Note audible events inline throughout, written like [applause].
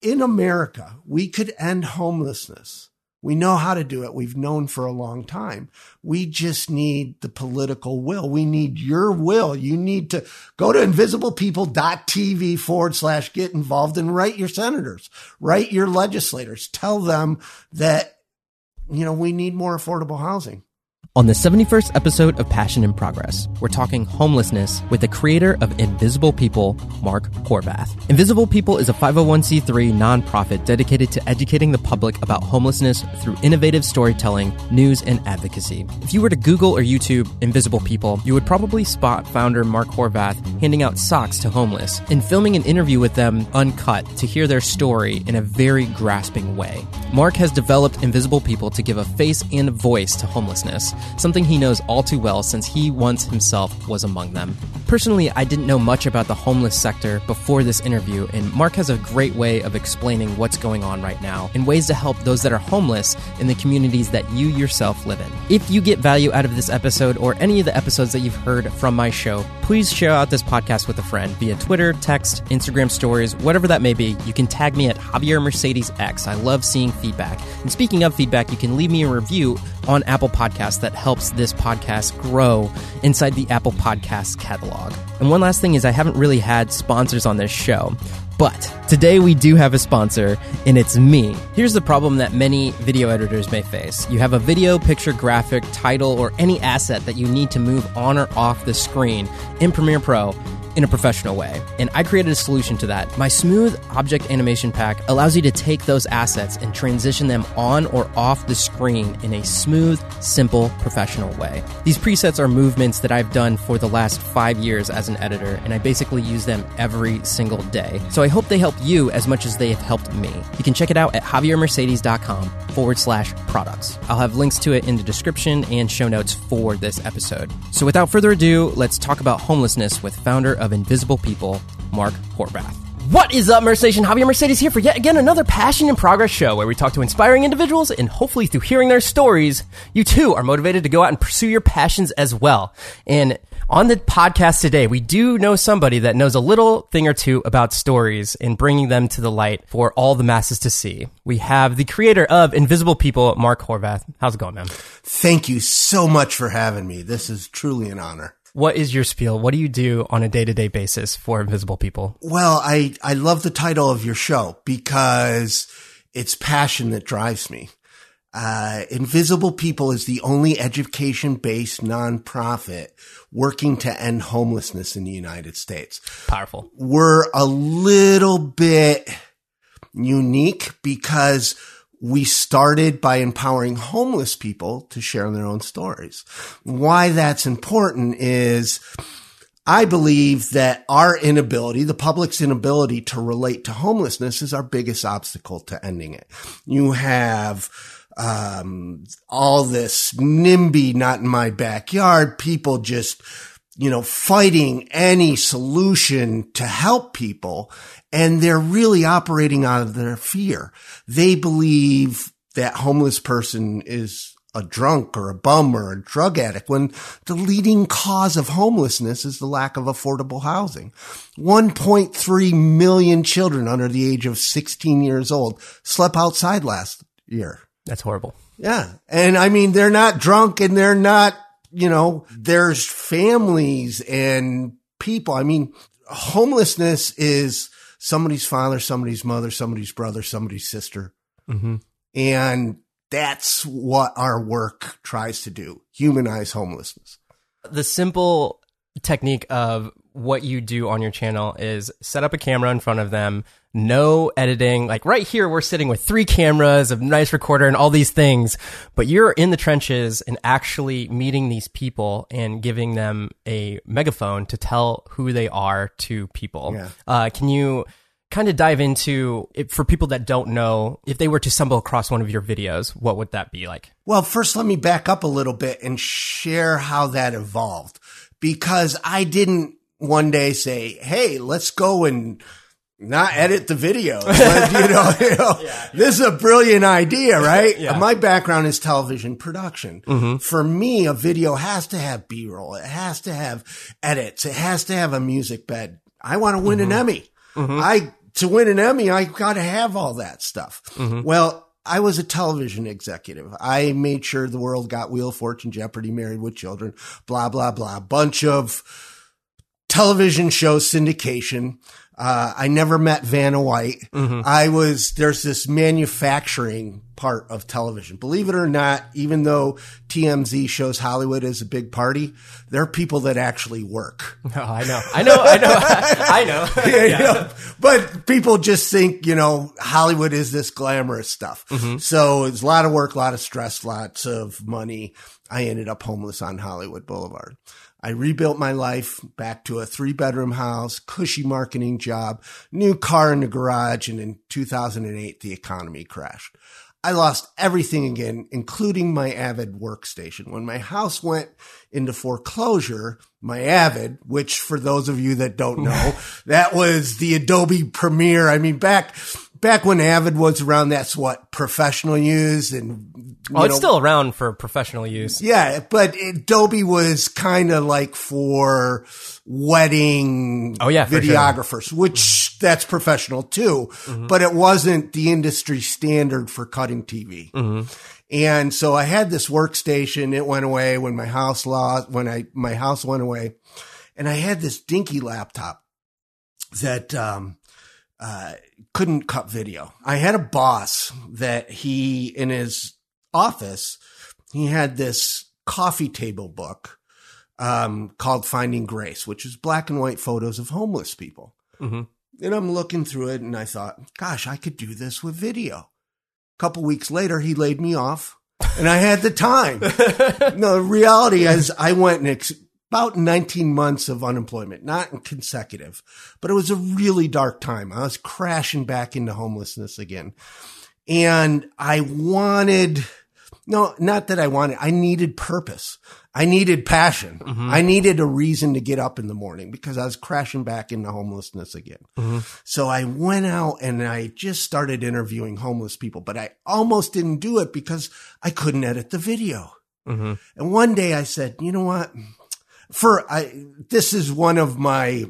in America, we could end homelessness. We know how to do it. We've known for a long time. We just need the political will. We need your will. You need to go to invisiblepeople.tv forward slash get involved and write your senators, write your legislators, tell them that, you know, we need more affordable housing. On the 71st episode of Passion in Progress, we're talking homelessness with the creator of Invisible People, Mark Horvath. Invisible People is a 501c3 nonprofit dedicated to educating the public about homelessness through innovative storytelling, news, and advocacy. If you were to Google or YouTube Invisible People, you would probably spot founder Mark Horvath handing out socks to homeless and filming an interview with them uncut to hear their story in a very grasping way. Mark has developed Invisible People to give a face and voice to homelessness something he knows all too well since he once himself was among them. Personally, I didn't know much about the homeless sector before this interview, and Mark has a great way of explaining what's going on right now and ways to help those that are homeless in the communities that you yourself live in. If you get value out of this episode or any of the episodes that you've heard from my show, please share out this podcast with a friend via Twitter, text, Instagram stories, whatever that may be. You can tag me at Javier Mercedes X. I love seeing feedback. And speaking of feedback, you can leave me a review on Apple Podcasts that helps this podcast grow inside the Apple Podcasts catalog. And one last thing is, I haven't really had sponsors on this show. But today we do have a sponsor, and it's me. Here's the problem that many video editors may face you have a video, picture, graphic, title, or any asset that you need to move on or off the screen in Premiere Pro in a professional way. And I created a solution to that. My smooth object animation pack allows you to take those assets and transition them on or off the screen in a smooth, simple, professional way. These presets are movements that I've done for the last five years as an editor, and I basically use them every single day. So I hope they help you as much as they have helped me. You can check it out at javiermercedes.com forward slash products. I'll have links to it in the description and show notes for this episode. So without further ado, let's talk about homelessness with founder of Invisible People, Mark Horvath. What is up, Mercedes? Javier Mercedes here for yet again another Passion in Progress show where we talk to inspiring individuals and hopefully through hearing their stories, you too are motivated to go out and pursue your passions as well. And on the podcast today, we do know somebody that knows a little thing or two about stories and bringing them to the light for all the masses to see. We have the creator of Invisible People, Mark Horvath. How's it going, man? Thank you so much for having me. This is truly an honor. What is your spiel? What do you do on a day to day basis for invisible people? Well, I, I love the title of your show because it's passion that drives me. Uh, Invisible People is the only education based nonprofit working to end homelessness in the United States. Powerful. We're a little bit unique because we started by empowering homeless people to share their own stories. Why that's important is I believe that our inability, the public's inability to relate to homelessness is our biggest obstacle to ending it. You have, um, all this NIMBY, not in my backyard, people just, you know, fighting any solution to help people and they're really operating out of their fear. They believe that homeless person is a drunk or a bum or a drug addict when the leading cause of homelessness is the lack of affordable housing. 1.3 million children under the age of 16 years old slept outside last year. That's horrible. Yeah. And I mean, they're not drunk and they're not, you know, there's families and people. I mean, homelessness is somebody's father, somebody's mother, somebody's brother, somebody's sister. Mm-hmm. And that's what our work tries to do humanize homelessness. The simple technique of what you do on your channel is set up a camera in front of them, no editing. Like right here, we're sitting with three cameras, a nice recorder, and all these things, but you're in the trenches and actually meeting these people and giving them a megaphone to tell who they are to people. Yeah. Uh, can you kind of dive into it for people that don't know if they were to stumble across one of your videos what would that be like well first let me back up a little bit and share how that evolved because i didn't one day say hey let's go and not edit the video. [laughs] you know, [laughs] you know yeah. this is a brilliant idea, right? yeah. My background is television production. Mm-hmm. For me, a video has to have B roll. It has to have edits. It has to have a music bed. I want to win mm-hmm. an Emmy. Mm-hmm. I to win an Emmy, I got to have all that stuff. Well, I was a television executive. I made sure the world got Wheel of Fortune, Jeopardy, Married with Children, blah, blah, blah. Bunch of television show syndication. Uh, I never met Vanna White. I was, there's this manufacturing part of television. Believe it or not, even though TMZ shows Hollywood as a big party, there are people that actually work. Oh, I know. I know. I know. [laughs] I know. [laughs] Yeah, you know, but people just think, you know, Hollywood is this glamorous stuff. So it's a lot of work, a lot of stress, lots of money. I ended up homeless on Hollywood Boulevard. I rebuilt my life back to a three bedroom house, cushy marketing job, new car in the garage. And in 2008, the economy crashed. I lost everything again, including my Avid workstation. When my house went into foreclosure, my Avid, which for those of you that don't know, [laughs] that was the Adobe Premiere. I mean, back, back when Avid was around, that's what professional use and, Well, it's still around for professional use. yeah, but Adobe was kind of like for wedding Oh, yeah, for sure. videographers, which that's professional too, but it wasn't the industry standard for cutting TV. And so I had this workstation. It went away when my house lost, when I, my house went away and I had this dinky laptop that, um, uh, couldn't cut video. I had a boss that he, in his office, he had this coffee table book, um, called Finding Grace, which is black and white photos of homeless people. Mhm. And I'm looking through it and I thought, gosh, I could do this with video. A couple weeks later, he laid me off and I had the time. [laughs] no, the reality is I went and ex- about 19 months of unemployment, not consecutive, but it was a really dark time. I was crashing back into homelessness again. And I wanted, no, not that I wanted, I needed purpose. I needed passion. Mm-hmm. I needed a reason to get up in the morning because I was crashing back into homelessness again. Mm-hmm. So I went out and I just started interviewing homeless people, but I almost didn't do it because I couldn't edit the video. Mm-hmm. And one day I said, you know what? For I, this is one of my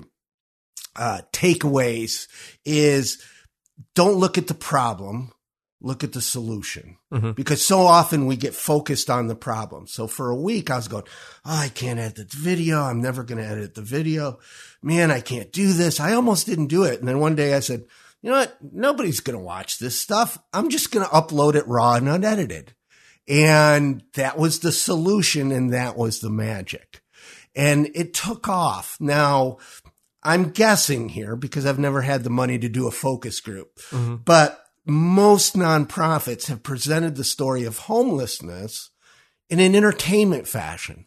uh, takeaways is don't look at the problem, look at the solution. Because so often we get focused on the problem. So for a week I was going, oh, I can't edit the video. I'm never going to edit the video. Man, I can't do this. I almost didn't do it. And then one day I said, you know what? Nobody's going to watch this stuff. I'm just going to upload it raw and unedited. And that was the solution and that was the magic. And it took off. Now, I'm guessing here because I've never had the money to do a focus group, but most nonprofits have presented the story of homelessness in an entertainment fashion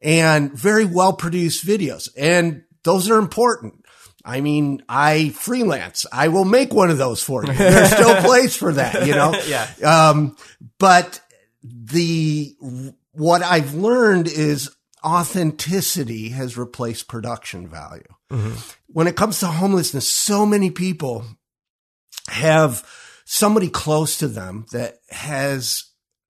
and very well produced videos. And those are important. I mean, I freelance. I will make one of those for you. [laughs] There's still place for that, you know? [laughs] Yeah. Um, but the, what I've learned is authenticity has replaced production value. When it comes to homelessness, so many people have somebody close to them that has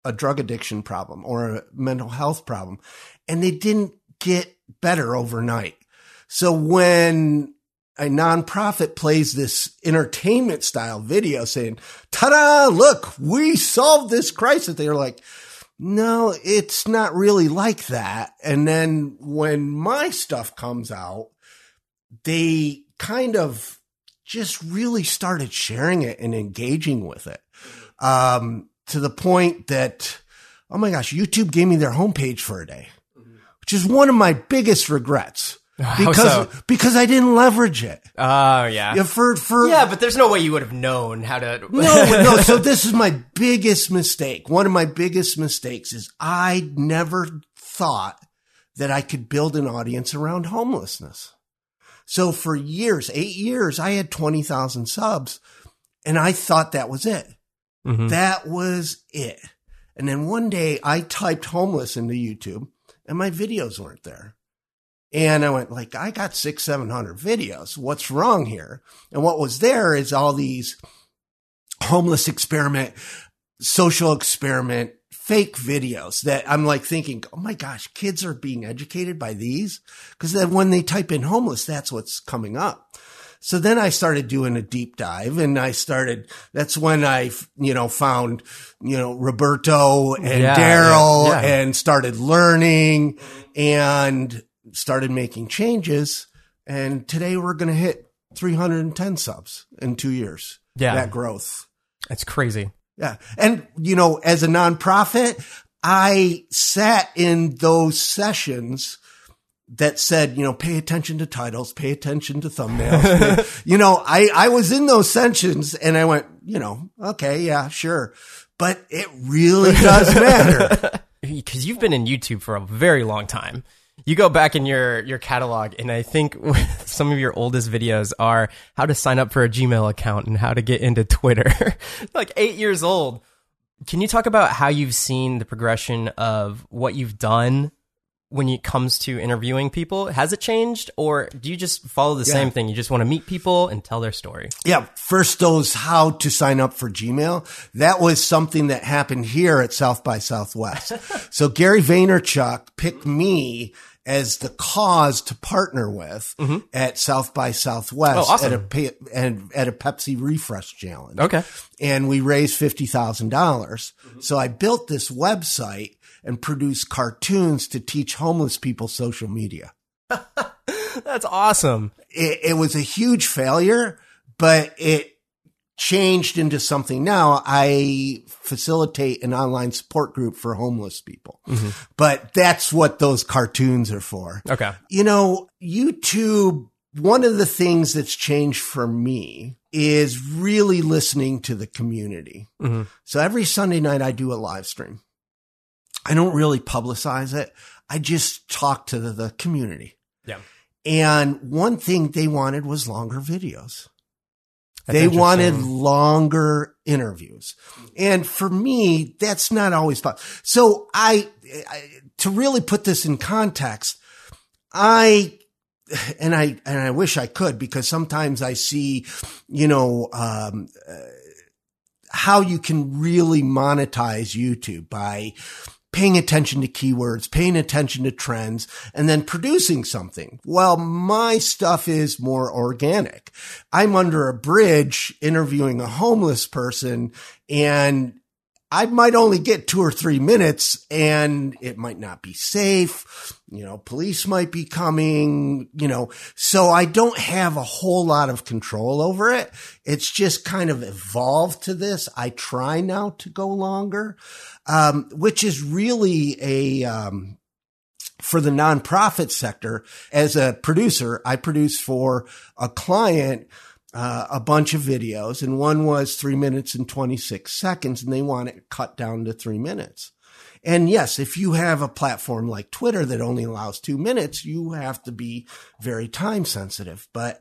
a drug addiction problem or a mental health problem and they didn't get better overnight. So when a nonprofit plays this entertainment style video saying, ta-da, look, we solved this crisis. They're like, no, it's not really like that. And then when my stuff comes out, they kind of just really started sharing it and engaging with it. Um, to the point that, oh my gosh, YouTube gave me their homepage for a day, which is one of my biggest regrets because, so? because I didn't leverage it. Oh, yeah. Yeah, for, for, Yeah, but there's no way you would have known how to. no, no. So this is my biggest mistake. One of my biggest mistakes is I never thought that I could build an audience around homelessness. So for years, eight years, I had 20,000 subs and I thought that was it. Mhm. That was it. And then one day I typed homeless into YouTube and my videos weren't there. And I went like, I got six, 700 videos. What's wrong here? And what was there is all these homeless experiment, social experiment, fake videos that I'm like thinking, oh my gosh, kids are being educated by these. Cause then when they type in homeless, that's what's coming up. So then I started doing a deep dive and I started, that's when I, you know, found, you know, Roberto and Yeah, Daryl yeah, yeah. and started learning and started making changes. And today we're going to hit 310 subs in two years. Yeah. That growth. It's crazy. Yeah. And, you know, as a nonprofit, I sat in those sessions that said, you know, pay attention to titles, pay attention to thumbnails. [laughs] you know, I, I was in those sessions and I went, you know, okay, yeah, sure. But it really does matter. [laughs] because you've been in YouTube for a very long time. You go back in your your catalog, and I think [laughs] some of your oldest videos are how to sign up for a Gmail account and how to get into Twitter. [laughs] like eight years old. Can you talk about how you've seen the progression of what you've done when it comes to interviewing people? Has it changed, or do you just follow the same thing? You just want to meet people and tell their story. Yeah. First, those how to sign up for Gmail. That was something that happened here at South by Southwest. [laughs] so Gary Vaynerchuk picked me as the cause to partner with mm-hmm. at South by Southwest Oh, awesome. at a and at a Pepsi refresh challenge. Okay. And we raised $50,000. dollars mm-hmm. So I built this website and produced cartoons to teach homeless people social media [laughs] That's awesome. it, it was a huge failure, but it changed into something now. I facilitate an online support group for homeless people, but that's what those cartoons are for. Okay. You know, YouTube, one of the things that's changed for me is really listening to the community. Mhm. So every Sunday night I do a live stream. I don't really publicize it. I just talk to the, the community. Yeah. And one thing they wanted was longer videos. That's they wanted longer interviews. And for me, that's not always possible. So I, I, to really put this in context, I, and I, and I wish I could because sometimes I see, you know, um, uh, how you can really monetize YouTube by paying attention to keywords, paying attention to trends, and then producing something. Well, my stuff is more organic. I'm under a bridge interviewing a homeless person and I might only get two or three minutes and it might not be safe. You know, police might be coming, you know, so I don't have a whole lot of control over it. It's just kind of evolved to this. I try now to go longer, um, which is really a, um, for the nonprofit sector as a producer, I produce for a client uh, a bunch of videos, and one was three minutes and 26 seconds, and they want it cut down to three minutes. And yes, if you have a platform like Twitter that only allows two minutes, you have to be very time sensitive. But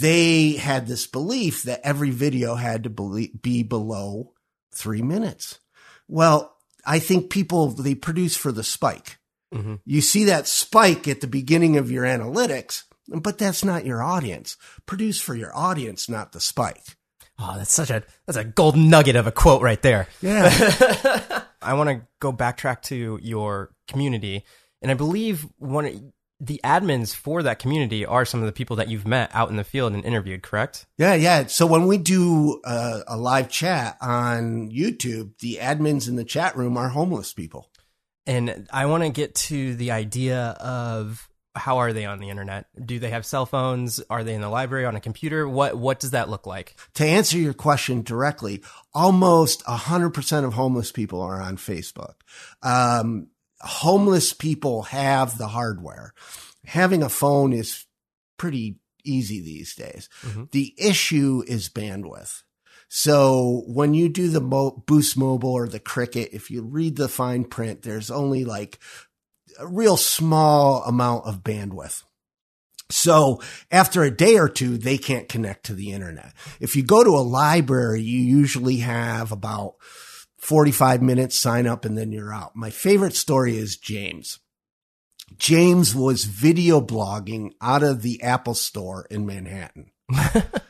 they had this belief that every video had to be below three minutes. Well, I think people, they produce for the spike. Mhm. You see that spike at the beginning of your analytics, but that's not your audience. Produce for your audience, not the spike. Oh, that's such a that's a golden nugget of a quote right there. Yeah. [laughs] I want to go backtrack to your community, and I believe one the admins for that community are some of the people that you've met out in the field and interviewed. Correct? Yeah, yeah. So when we do a, a live chat on YouTube, the admins in the chat room are homeless people. And I want to get to the idea of how are they on the internet? Do they have cell phones? Are they in the library on a computer? What what does that look like? To answer your question directly, almost 100% of homeless people are on Facebook. Um, homeless people have the hardware. Having a phone is pretty easy these days. Mhm. The issue is bandwidth. So when you do the Mo- Boost Mobile or the Cricket, if you read the fine print, there's only like a real small amount of bandwidth. So after a day or two, they can't connect to the internet. If you go to a library, you usually have about 45 minutes sign up and then you're out. My favorite story is James. James was video blogging out of the Apple store in Manhattan. [laughs]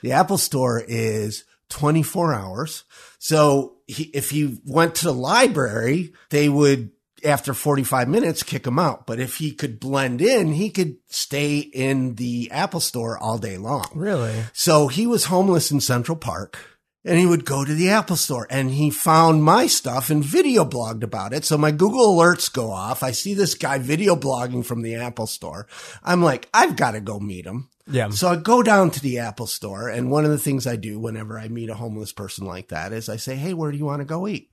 the Apple store is 24 hours. So he, if you went to the library, they would after 45 minutes kick him out. But if he could blend in, he could stay in the Apple store all day long. Really? So he was homeless in Central Park and he would go to the Apple store and he found my stuff and video blogged about it. So my Google alerts go off. I see this guy video blogging from the Apple store. I'm like, I've got to go meet him. Yeah. So I go down to the Apple store and one of the things I do whenever I meet a homeless person like that is I say, Hey, where do you want to go eat?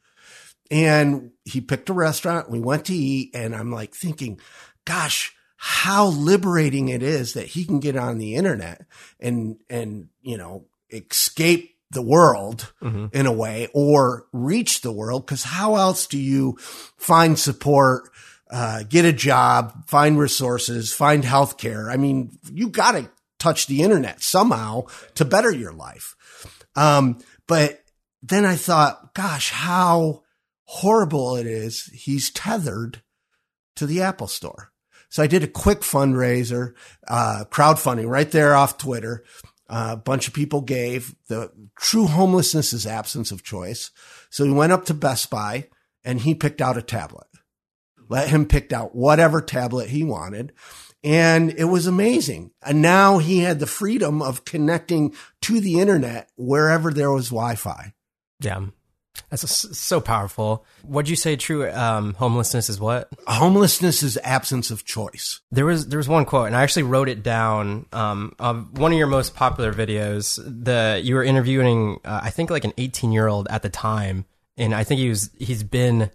And he picked a restaurant. We went to eat and I'm like thinking, gosh, how liberating it is that he can get on the internet and, and, you know, escape the world Mm-hmm. in a way or reach the world. Cause how else do you find support, uh, get a job, find resources, find healthcare? I mean, you got to touch the internet somehow to better your life. Um, but then I thought, gosh, how horrible it is. He's tethered to the Apple store. So I did a quick fundraiser, uh, crowdfunding right there off Twitter. Uh, a bunch of people gave. The true homelessness is absence of choice. So he went up to Best Buy and he picked out a tablet. Let him pick out whatever tablet he wanted. And it was amazing. And now he had the freedom of connecting to the internet wherever there was Wi-Fi. Yeah. That's so powerful. What'd you say true um, homelessness is what? Homelessness is absence of choice. There was there was one quote, and I actually wrote it down. Um, of one of your most popular videos, the you were interviewing, uh, I think like an 18 year old at the time, and I think he was he's been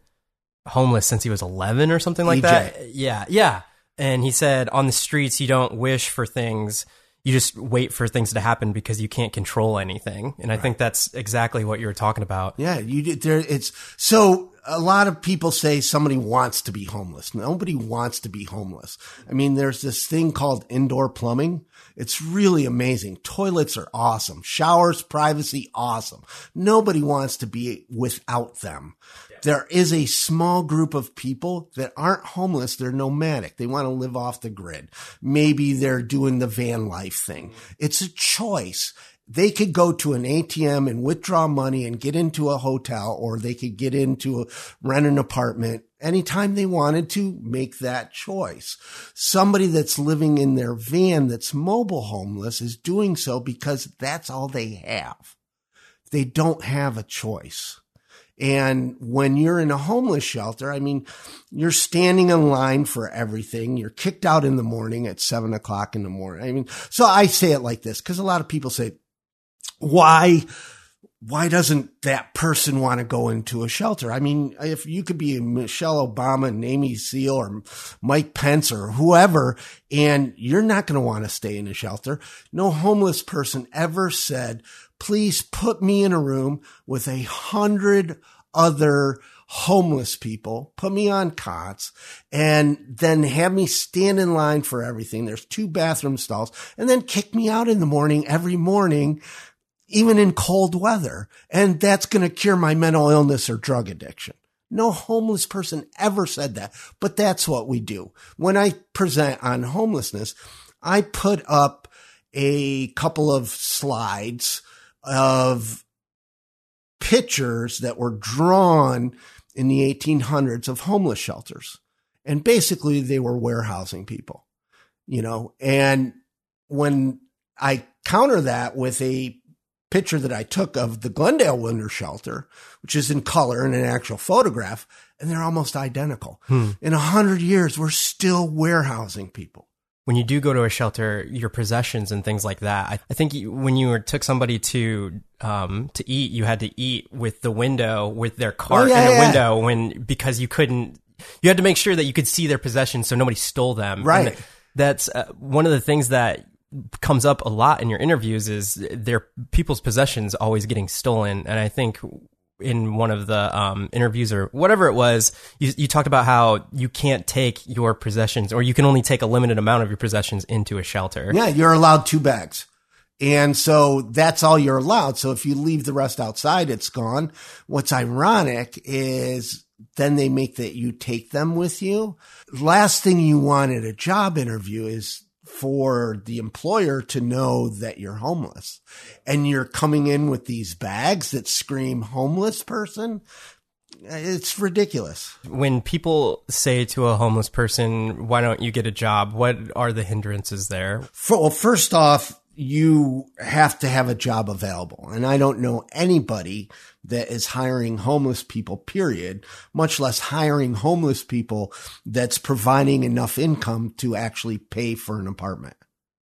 homeless since he was 11 or something like EJ. that. Yeah, yeah. And he said, on the streets, you don't wish for things. You just wait for things to happen because you can't control anything. And I think that's exactly what you were talking about. Yeah, you did there. It's so a lot of people say somebody wants to be homeless. Nobody wants to be homeless. I mean, there's this thing called indoor plumbing. It's really amazing. Toilets are awesome. Showers, privacy, awesome. Nobody wants to be without them. There is a small group of people that aren't homeless. They're nomadic. They want to live off the grid. Maybe they're doing the van life thing. It's a choice they could go to an ATM and withdraw money and get into a hotel or they could get into a, rent an apartment anytime they wanted to make that choice. Somebody that's living in their van that's mobile homeless is doing so because that's all they have. They don't have a choice. And when you're in a homeless shelter, I mean, you're standing in line for everything. You're kicked out in the morning at seven o'clock in the morning. I mean, so I say it like this because a lot of people say, why, why doesn't that person want to go into a shelter? I mean, if you could be Michelle Obama Amy Seal or Mike Pence or whoever, and you're not going to want to stay in a shelter. No homeless person ever said, please put me in a room with a hundred other homeless people, put me on cots and then have me stand in line for everything. There's two bathroom stalls and then kick me out in the morning every morning even in cold weather. And that's going to cure my mental illness or drug addiction. No homeless person ever said that, but that's what we do. When I present on homelessness, I put up a couple of slides of pictures that were drawn in the 1800s of homeless shelters. And basically they were warehousing people, you know, and when I counter that with a picture that I took of the Glendale Winter Shelter, which is in color and an actual photograph, and they're almost identical. Hmm. In a hundred years, we're still warehousing people. When you do go to a shelter, your possessions and things like that. I, I think you, when you were, took somebody to um, to eat, you had to eat with the window with their cart Oh, yeah, in the yeah. window when because you couldn't. You had to make sure that you could see their possessions so nobody stole them. Right. And that's uh, one of the things that comes up a lot in your interviews is their people's possessions always getting stolen, and I think. In one of the um, interviews or whatever it was, you, you talked about how you can't take your possessions, or you can only take a limited amount of your possessions into a shelter. Yeah, you're allowed two bags. And so that's all you're allowed. So if you leave the rest outside, it's gone. What's ironic is then they make that you take them with you. Last thing you want at a job interview is for the employer to know that you're homeless and you're coming in with these bags that scream homeless person. It's ridiculous. When people say to a homeless person, why don't you get a job? What are the hindrances there? For, well, first off, you have to have a job available. And I don't know anybody that is hiring homeless people, period, much less hiring homeless people that's providing enough income to actually pay for an apartment.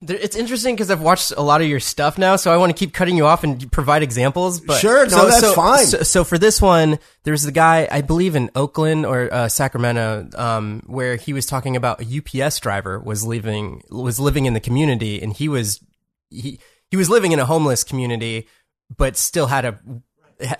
It's interesting because I've watched a lot of your stuff now, so I want to keep cutting you off and provide examples. But sure, no, so, that's so, fine. So, so, for this one, there's the guy I believe in Oakland or uh, Sacramento, um, where he was talking about a UPS driver was living was living in the community, and he was he he was living in a homeless community, but still had a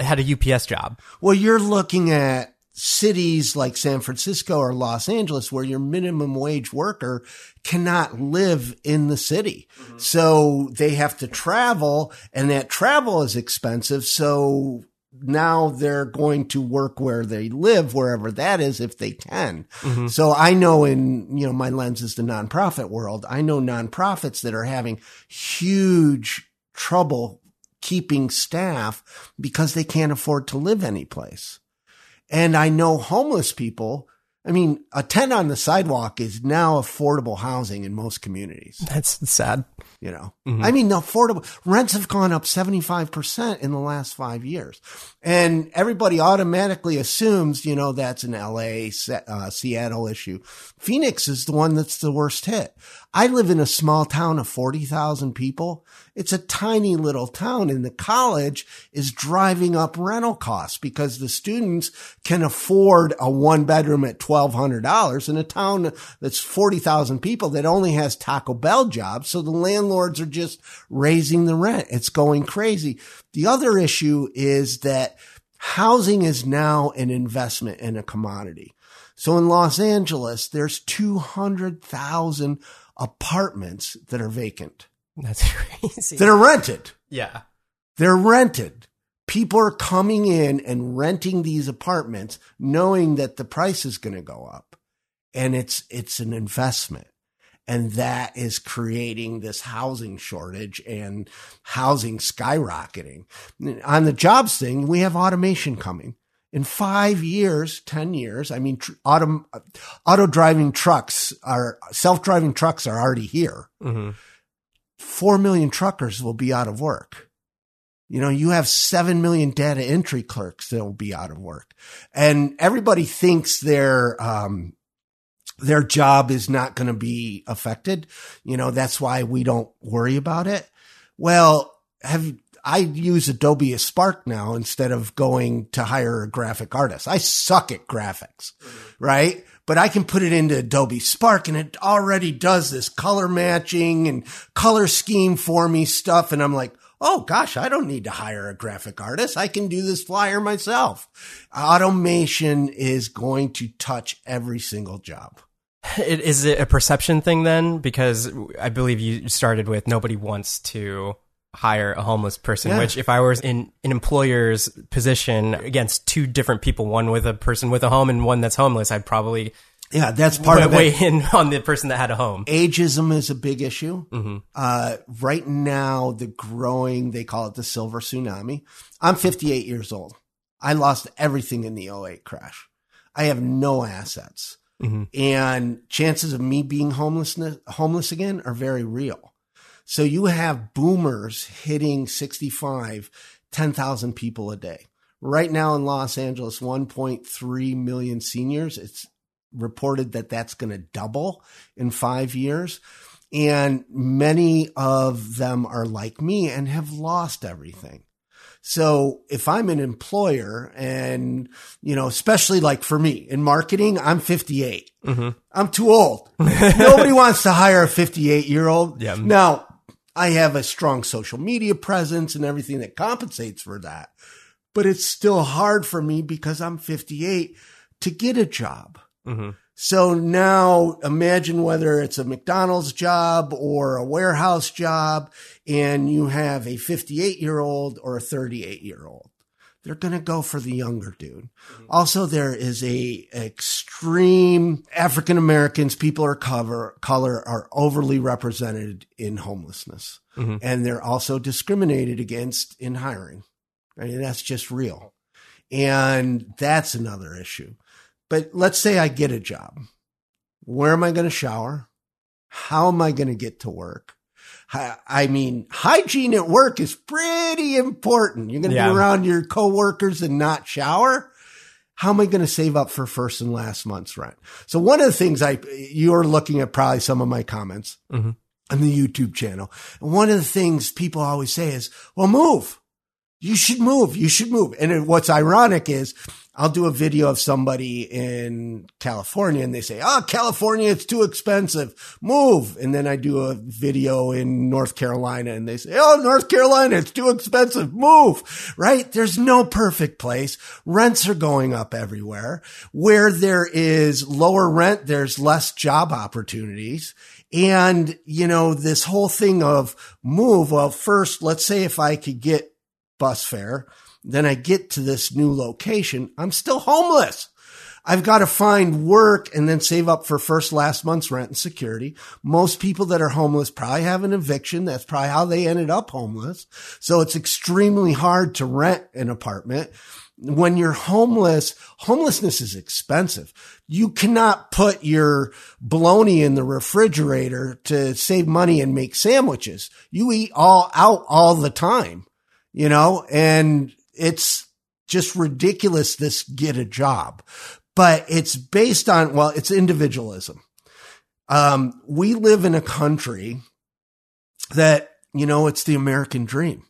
had a UPS job. Well, you're looking at cities like San Francisco or Los Angeles where your minimum wage worker cannot live in the city. Mm-hmm. So they have to travel and that travel is expensive. So now they're going to work where they live, wherever that is, if they can. Mm-hmm. So I know in, you know, my lens is the nonprofit world. I know nonprofits that are having huge trouble keeping staff because they can't afford to live anyplace. And I know homeless people. I mean, a tent on the sidewalk is now affordable housing in most communities. That's sad. You know, mm-hmm. I mean, the affordable rents have gone up 75% in the last five years. And everybody automatically assumes, you know, that's an LA, uh, Seattle issue. Phoenix is the one that's the worst hit. I live in a small town of 40,000 people. It's a tiny little town and the college is driving up rental costs because the students can afford a one bedroom at $1,200 in a town that's 40,000 people that only has Taco Bell jobs. So the landlords are just raising the rent. It's going crazy. The other issue is that housing is now an investment in a commodity. So in Los Angeles, there's 200,000 apartments that are vacant. That's [laughs] crazy. That are rented. Yeah. They're rented. People are coming in and renting these apartments knowing that the price is going to go up. And it's, it's an investment. And that is creating this housing shortage and housing skyrocketing. On the jobs thing, we have automation coming in five years, 10 years, I mean, tr- auto, auto driving trucks are, self driving trucks are already here. Mm-hmm. Four million truckers will be out of work. You know, you have 7 million data entry clerks that will be out of work. And everybody thinks their, um, their job is not going to be affected. You know, that's why we don't worry about it. Well, have I use Adobe Spark now instead of going to hire a graphic artist. I suck at graphics, mm-hmm. right? But I can put it into Adobe Spark and it already does this color matching and color scheme for me stuff. And I'm like, oh gosh, I don't need to hire a graphic artist. I can do this flyer myself. Automation is going to touch every single job. [laughs] It, is it a perception thing then? Because I believe you started with nobody wants to hire a homeless person, yeah. which if I was in an employer's position against two different people, one with a person with a home and one that's homeless, I'd probably yeah, that's part of it. Weigh in [laughs] on the person that had a home. Ageism is a big issue. Mm-hmm. Uh, right now, the growing, they call it the silver tsunami. I'm 58 years old. I lost everything in the 08 crash. I have no assets. Mm-hmm. And chances of me being homeless, homeless again are very real. So you have boomers hitting 65, 10,000 people a day. Right now in Los Angeles, 1.3 million seniors. It's reported that that's going to double in five years. And many of them are like me and have lost everything. So if I'm an employer and, you know, especially like for me in marketing, I'm 58. Mm-hmm. I'm too old. [laughs] Nobody wants to hire a 58 year old. Yeah. Now, I have a strong social media presence and everything that compensates for that. But it's still hard for me because I'm 58 to get a job. Mm-hmm. So now imagine whether it's a McDonald's job or a warehouse job and you have a 58 year old or a 38 year old they're going to go for the younger dude. Mm-hmm. Also, there is a extreme African Americans, people are cover, color are overly represented in homelessness. Mm-hmm. And they're also discriminated against in hiring. I mean, that's just real. And that's another issue. But let's say I get a job. Where am I going to shower? How am I going to get to work? I mean, hygiene at work is pretty important. You're going to Yeah. be around your coworkers and not shower. How am I going to save up for first and last month's rent? So one of the things I, you're looking at probably some of my comments Mhm. on the YouTube channel. And one of the things people always say is, well, move. You should move. You should move. And what's ironic is I'll do a video of somebody in California and they say, Oh, California, it's too expensive. Move. And then I do a video in North Carolina and they say, Oh, North Carolina, it's too expensive. Move. Right? There's no perfect place. Rents are going up everywhere. Where there is lower rent, there's less job opportunities. And, you know, this whole thing of move. Well, first, let's say if I could get bus fare, then I get to this new location. I'm still homeless. I've got to find work and then save up for first last month's rent and security. Most people that are homeless probably have an eviction. That's probably how they ended up homeless. So it's extremely hard to rent an apartment. When you're homeless, homelessness is expensive. You cannot put your bologna in the refrigerator to save money and make sandwiches. You eat all out all the time, you know, and it's just ridiculous. This get a job, but it's based on, well, it's individualism. Um, we live in a country that, you know, it's the American dream.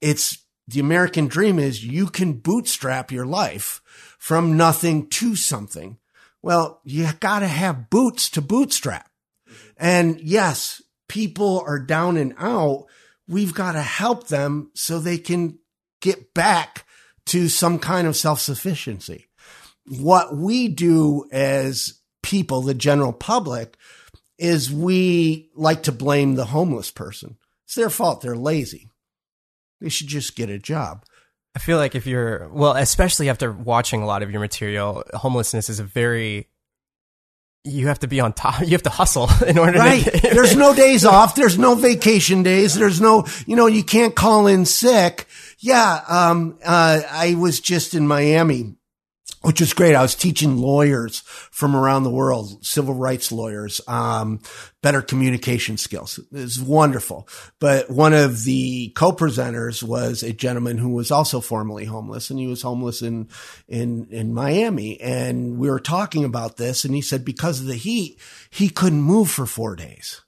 It's the American dream is you can bootstrap your life from nothing to something. Well, you gotta have boots to bootstrap. And yes, people are down and out. We've got to help them so they can get back to some kind of self-sufficiency. What we do as people, the general public, is we like to blame the homeless person. It's their fault. They're lazy. They should just get a job. I feel like if you're well, especially after watching a lot of your material, homelessness is a very you have to be on top. [laughs] You have to hustle [laughs] in order to Right. to. There's no days [laughs] off. There's no vacation days. There's no, you know, you can't call in sick. Yeah. Um, uh, I was just in Miami, which was great. I was teaching lawyers from around the world, civil rights lawyers, um, better communication skills. It was wonderful. But one of the co-presenters was a gentleman who was also formerly homeless and he was homeless in, in, in Miami. And we were talking about this and he said because of the heat, he couldn't move for four days.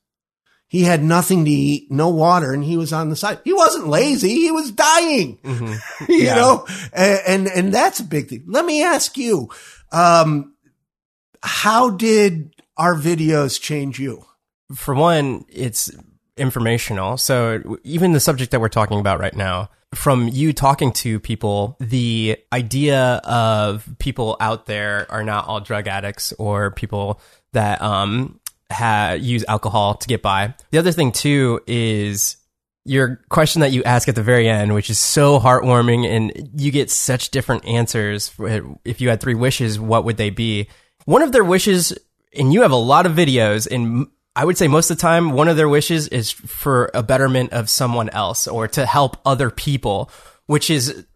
He had nothing to eat, no water, and he was on the side. He wasn't lazy. He was dying, Mhm. [laughs] you Yeah. know, and, and, and that's a big thing. Let me ask you, um, how did our videos change you? For one, it's informational. So even the subject that we're talking about right now, from you talking to people, the idea of people out there are not all drug addicts or people that um ha- use alcohol to get by. The other thing too is your question that you ask at the very end, which is so heartwarming, and you get such different answers. If you had three wishes, what would they be? One of their wishes, and you have a lot of videos, and I would say most of the time, one of their wishes is for a betterment of someone else or to help other people, which is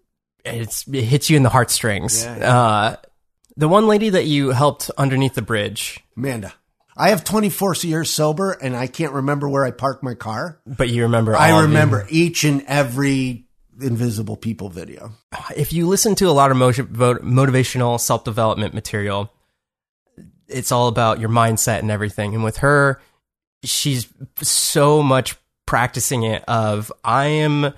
it's, it hits you in the heartstrings. Yeah. Uh, the one lady that you helped underneath the bridge, Amanda. I have 24 years sober and I can't remember where I parked my car. but you remember. all I of the- remember each and every invisible people video. if you listen to a lot of motiv- motivational self development material, it's all about your mindset and everything. And with her, she's so much practicing it of I am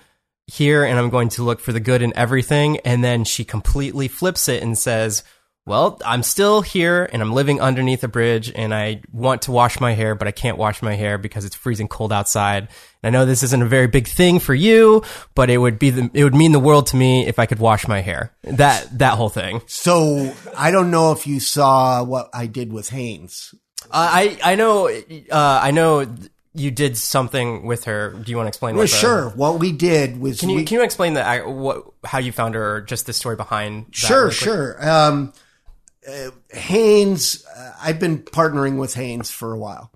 here and I'm going to look for the good in everything. And then she completely flips it and says, well, I'm still here and I'm living underneath a bridge and I want to wash my hair, but I can't wash my hair because it's freezing cold outside. And I know this isn't a very big thing for you, but it would be the, it would mean the world to me if I could wash my hair. That, that whole thing. So I don't know if you saw what I did with Hanes. Uh, I, I know, uh, I know you did something with her. Do you want to explain? Well, what the- sure. What we did was Can you, we, can you explain the, what, how you found her or just the story behind that Sure, sure. Um, uh, Hanes, uh, I've been partnering with Hanes for a while,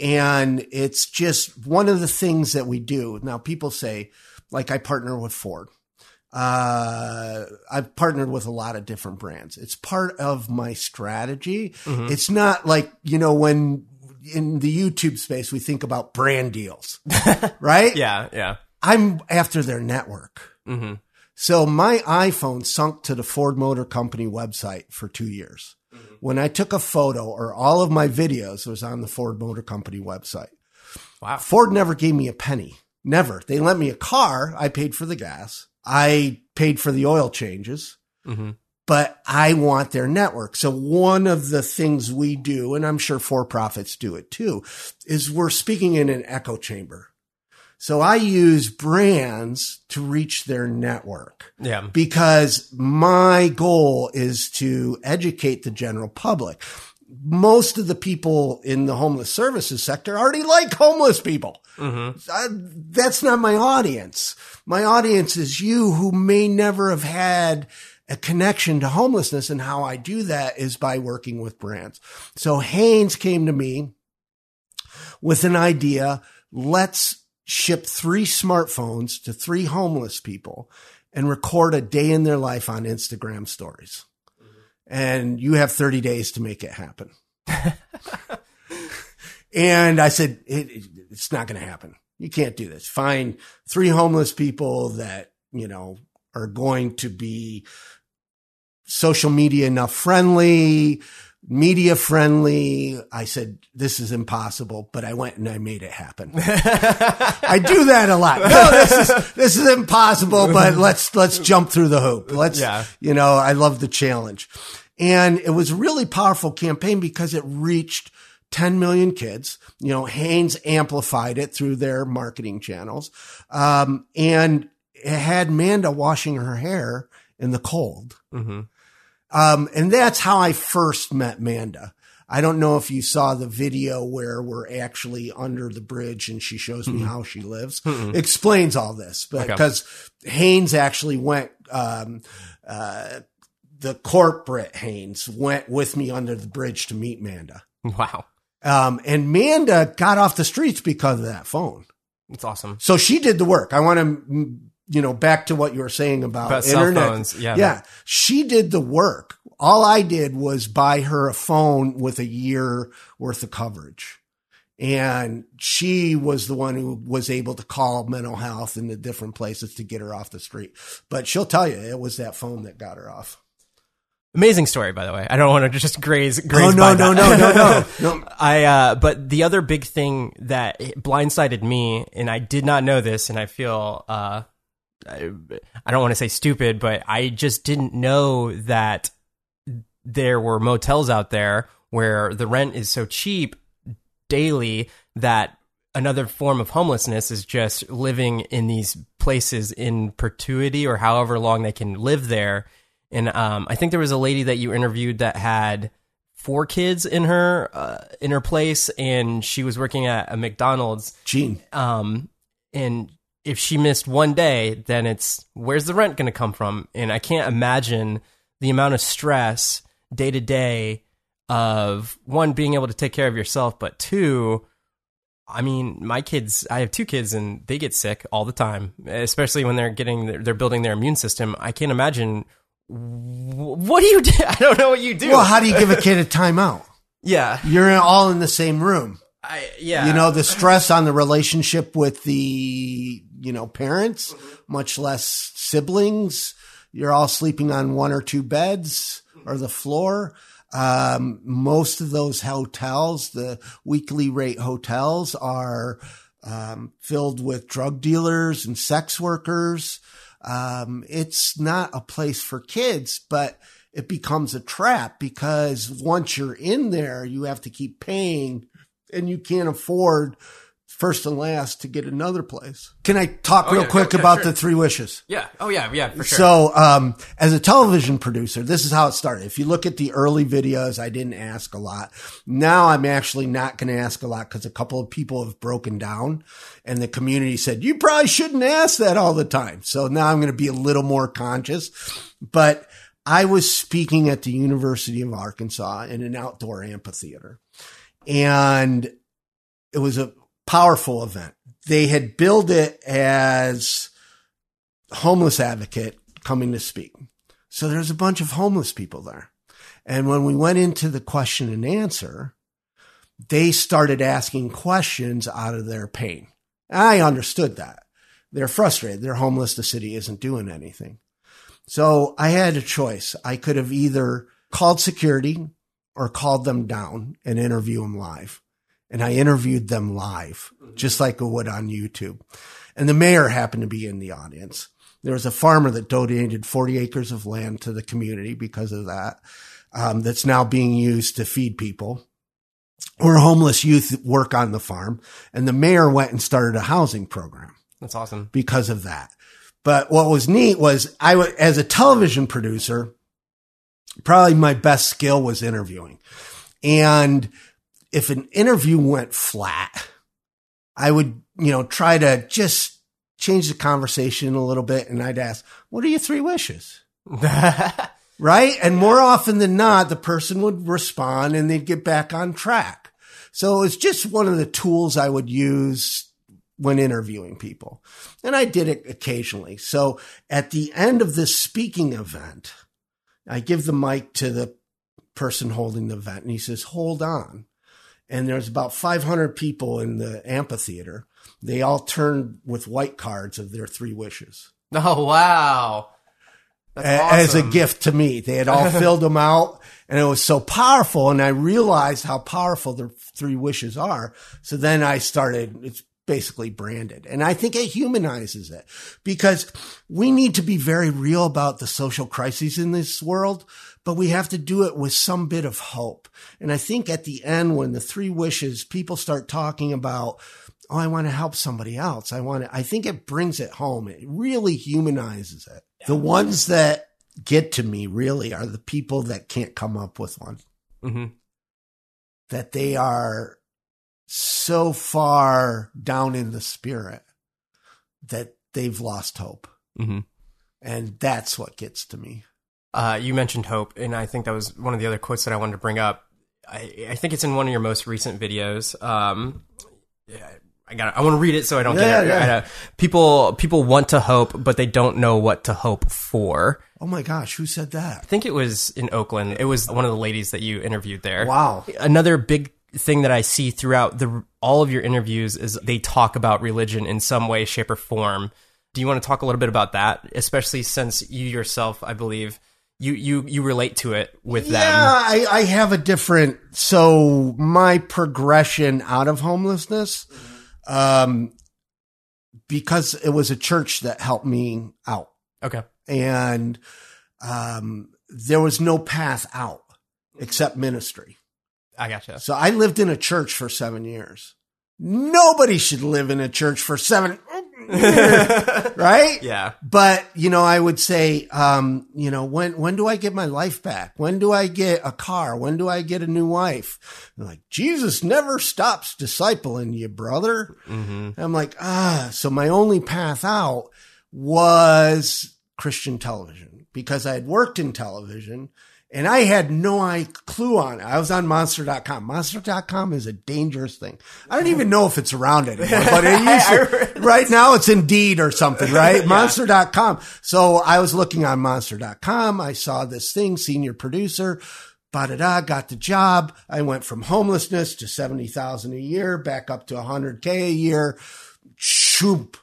and it's just one of the things that we do. Now, people say, like, I partner with Ford. Uh, I've partnered with a lot of different brands. It's part of my strategy. It's not like, you know, when in the YouTube space, we think about brand deals, [laughs] right? Yeah, yeah. I'm after their network. hmm So my iPhone sunk to the Ford Motor Company website for two years. When I took a photo or all of my videos was on the Ford Motor Company website. Wow. Ford never gave me a penny. Never. They lent me a car. I paid for the gas. I paid for the oil changes, hmm but I want their network. So one of the things we do, and I'm sure for profits do it too, is we're speaking in an echo chamber. So I use brands to reach their network Yeah. because my goal is to educate the general public. Most of the people in the homeless services sector already like homeless people. hmm Uh, that's not my audience. My audience is you who may never have had a connection to homelessness. And how I do that is by working with brands. So Hanes came to me with an idea. Let's ship three smartphones to three homeless people and record a day in their life on Instagram stories. And you have 30 days to make it happen. [laughs] and I said, it, it- it's not going to happen. You can't do this. Find three homeless people that, you know, are going to be social media enough friendly, media friendly. I said, this is impossible, but I went and I made it happen. [laughs] I do that a lot. No, this is, this is impossible, but let's, let's jump through the hoop. Let's, Yeah. you know, I love the challenge. And it was a really powerful campaign because it reached 10 million kids. You know, Hanes amplified it through their marketing channels. Um, and it had Manda washing her hair in the cold. hmm Um, and that's how I first met Manda. I don't know if you saw the video where we're actually under the bridge and she shows me how she lives. Explains all this, but Okay. because Hanes actually went, um, uh, the corporate Hanes went with me under the bridge to meet Manda. Wow. Um, and Manda got off the streets because of that phone. That's awesome. So she did the work. I want to, you know, back to what you were saying about, About internet. phones, yeah. Yeah. She did the work. All I did was buy her a phone with a year worth of coverage. And she was the one who was able to call mental health in the different places to get her off the street. But she'll tell you it was that phone that got her off. Amazing story, by the way. I don't want to just graze. graze Oh, no, no, no, no, no, [laughs] no. I uh but the other big thing that blindsided me and I did not know this and I feel uh I, I don't want to say stupid but I just didn't know that there were motels out there where the rent is so cheap daily that another form of homelessness is just living in these places in perpetuity or however long they can live there and um I think there was a lady that you interviewed that had four kids in her uh, in her place, and she was working at a McDonald's. Gene. Um, and if she missed one day, then it's where's the rent going to come from? And I can't imagine the amount of stress day to day of one being able to take care of yourself, but two. I mean, my kids, I have two kids and they get sick all the time, especially when they're getting, they're building their immune system. I can't imagine what do you do? [laughs] I don't know what you do. Well, how do you give a kid a timeout? [laughs] yeah, You're all in the same room. I, yeah. You know, the stress on the relationship with the, you know, parents, much less siblings. You're all sleeping on one or two beds or the floor. Um, most of those hotels, the weekly rate hotels are, um, filled with drug dealers and sex workers. Um, it's not a place for kids, but it becomes a trap because once you're in there, you have to keep paying and you can't afford first and last to get another place. Can I talk Oh, real yeah, quick yeah, about sure. the three wishes? yeah. Oh yeah, yeah, for sure. So, um, as a television producer, this is how it started. If you look at the early videos, I didn't ask a lot. Now I'm actually not going to ask a lot because a couple of people have broken down and the community said, you probably shouldn't ask that all the time. So now I'm going to be a little more conscious, but I was speaking at the University of Arkansas in an outdoor amphitheater and it was a powerful event. They had billed it as homeless advocate coming to speak. So there's a bunch of homeless people there. And when we went into the question and answer, they started asking questions out of their pain. I understood that. They're frustrated. They're homeless. The city isn't doing anything. So I had a choice. I could have either called security or called them down and interview them live. And I interviewed them live, just like I would on YouTube. And the mayor happened to be in the audience. There was a farmer that donated 40 acres of land to the community because of that. Um, that's now being used to feed people or homeless youth work on the farm. And the mayor went and started a housing program That's awesome. because of that. But what was neat was I, wa- as a television producer, probably my best skill was interviewing. And if an interview went flat, I would, you know, try to just change the conversation a little bit. And I'd ask, what are your three wishes? [laughs] right? And more often than not, the person would respond and they'd get back on track. So it's just one of the tools I would use when interviewing people. And I did it occasionally. So at the end of this speaking event, I give the mic to the person holding the event and he says, hold on. And there's about 500 people in the amphitheater. They all turned with white cards of their three wishes [laughs] oh wow. A- as a gift to me. They had all [laughs] filled them out and it was so powerful. And I realized how powerful the three wishes are. So then I started, it's basically branded. And I think it humanizes it because we need to be very real about the social crises in this world, but we have to do it with some bit of hope. And I think at the end, when the three wishes, people start talking about, Oh, I want to help somebody else. I want to, I think it brings it home. It really humanizes it. The ones that get to me really are the people that can't come up with one, Mhm. that they are so far down in the spirit that they've lost hope. Mhm. And that's what gets to me. Uh, you mentioned hope, and I think that was one of the other quotes that I wanted to bring up. I, I think it's in one of your most recent videos. Um, yeah, I got. I want to read it so I don't Yeah, get it. yeah. I know. People people want to hope, but they don't know what to hope for. Oh my gosh, who said that? I think it was in Oakland. It was one of the ladies that you interviewed there. Wow. Another big thing that I see throughout the all of your interviews is they talk about religion in some way, shape, or form. Do you want to talk a little bit about that, especially since you yourself, I believe, you you you relate to it with Yeah, them? I, I have a different. So my progression out of homelessness, um, because it was a church that helped me out, Okay. and um, there was no path out except ministry. I gotcha. So I lived in a church for seven years. Nobody should live in a church for seven [laughs] right? Yeah. But, you know, I would say, um, you know, when, when do I get my life back? When do I get a car? When do I get a new wife? They're like, Jesus never stops discipling you, brother. hmm I'm like, ah, so my only path out was Christian television because I had worked in television and I had no clue on it. I was on monster.com. Monster.com is a dangerous thing. I don't even know if it's around anymore, but it [laughs] used to, right now it's Indeed or something, right? [laughs] Monster.com. So I was looking on monster.com. I saw this thing, senior producer. Ba-da-da, got the job. I went from homelessness to 70,000 a year, back up to 100K a year. Shoop.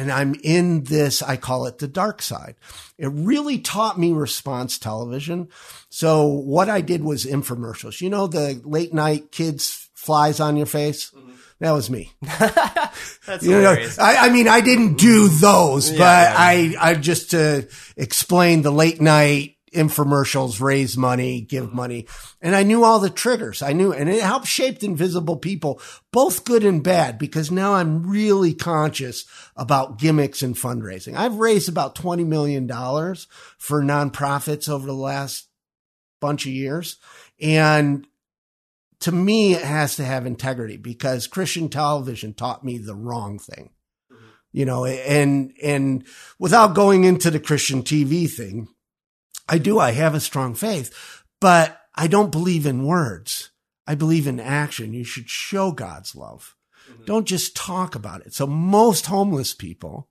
And I'm in this, I call it the dark side. It really taught me response television. So what I did was infomercials. You know, the late night kids flies on your face? Mm-hmm. That was me. [laughs] That's [laughs] You know. I, I mean, I didn't do those, mm-hmm. Yeah, but yeah. I, I just to explain the late night infomercials, raise money, give mm-hmm. money. And I knew all the triggers. I knew, and it helped shape the invisible people, both good and bad, because now I'm really conscious about gimmicks and fundraising. I've raised about $20 million for nonprofits over the last bunch of years. And to me, it has to have integrity because Christian television taught me the wrong thing. Mm-hmm. You know, and, and without going into the Christian TV thing, I do, I have a strong faith, but I don't believe in words. I believe in action. You should show God's love. Mm-hmm. Don't just talk about it. So most homeless people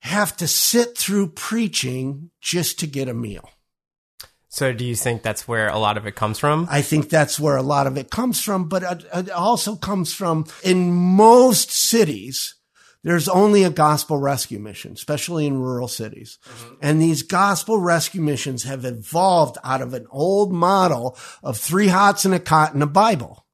have to sit through preaching just to get a meal. So do you think that's where a lot of it comes from? I think that's where a lot of it comes from, but it also comes from in most cities. There's only a gospel rescue mission, especially in rural cities. Mm-hmm. And these gospel rescue missions have evolved out of an old model of three hots and a cot and a Bible.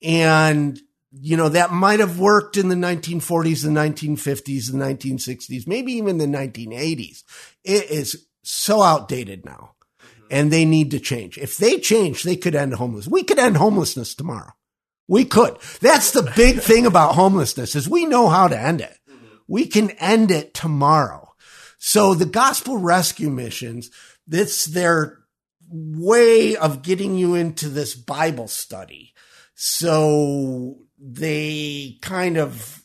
And you know, that might have worked in the 1940s, the 1950s, the 1960s, maybe even the 1980s. It is so outdated now and they need to change. If they change, they could end homelessness. We could end homelessness tomorrow. We could. That's the big thing about homelessness is we know how to end it. We can end it tomorrow. So the gospel rescue missions, that's their way of getting you into this Bible study. So they kind of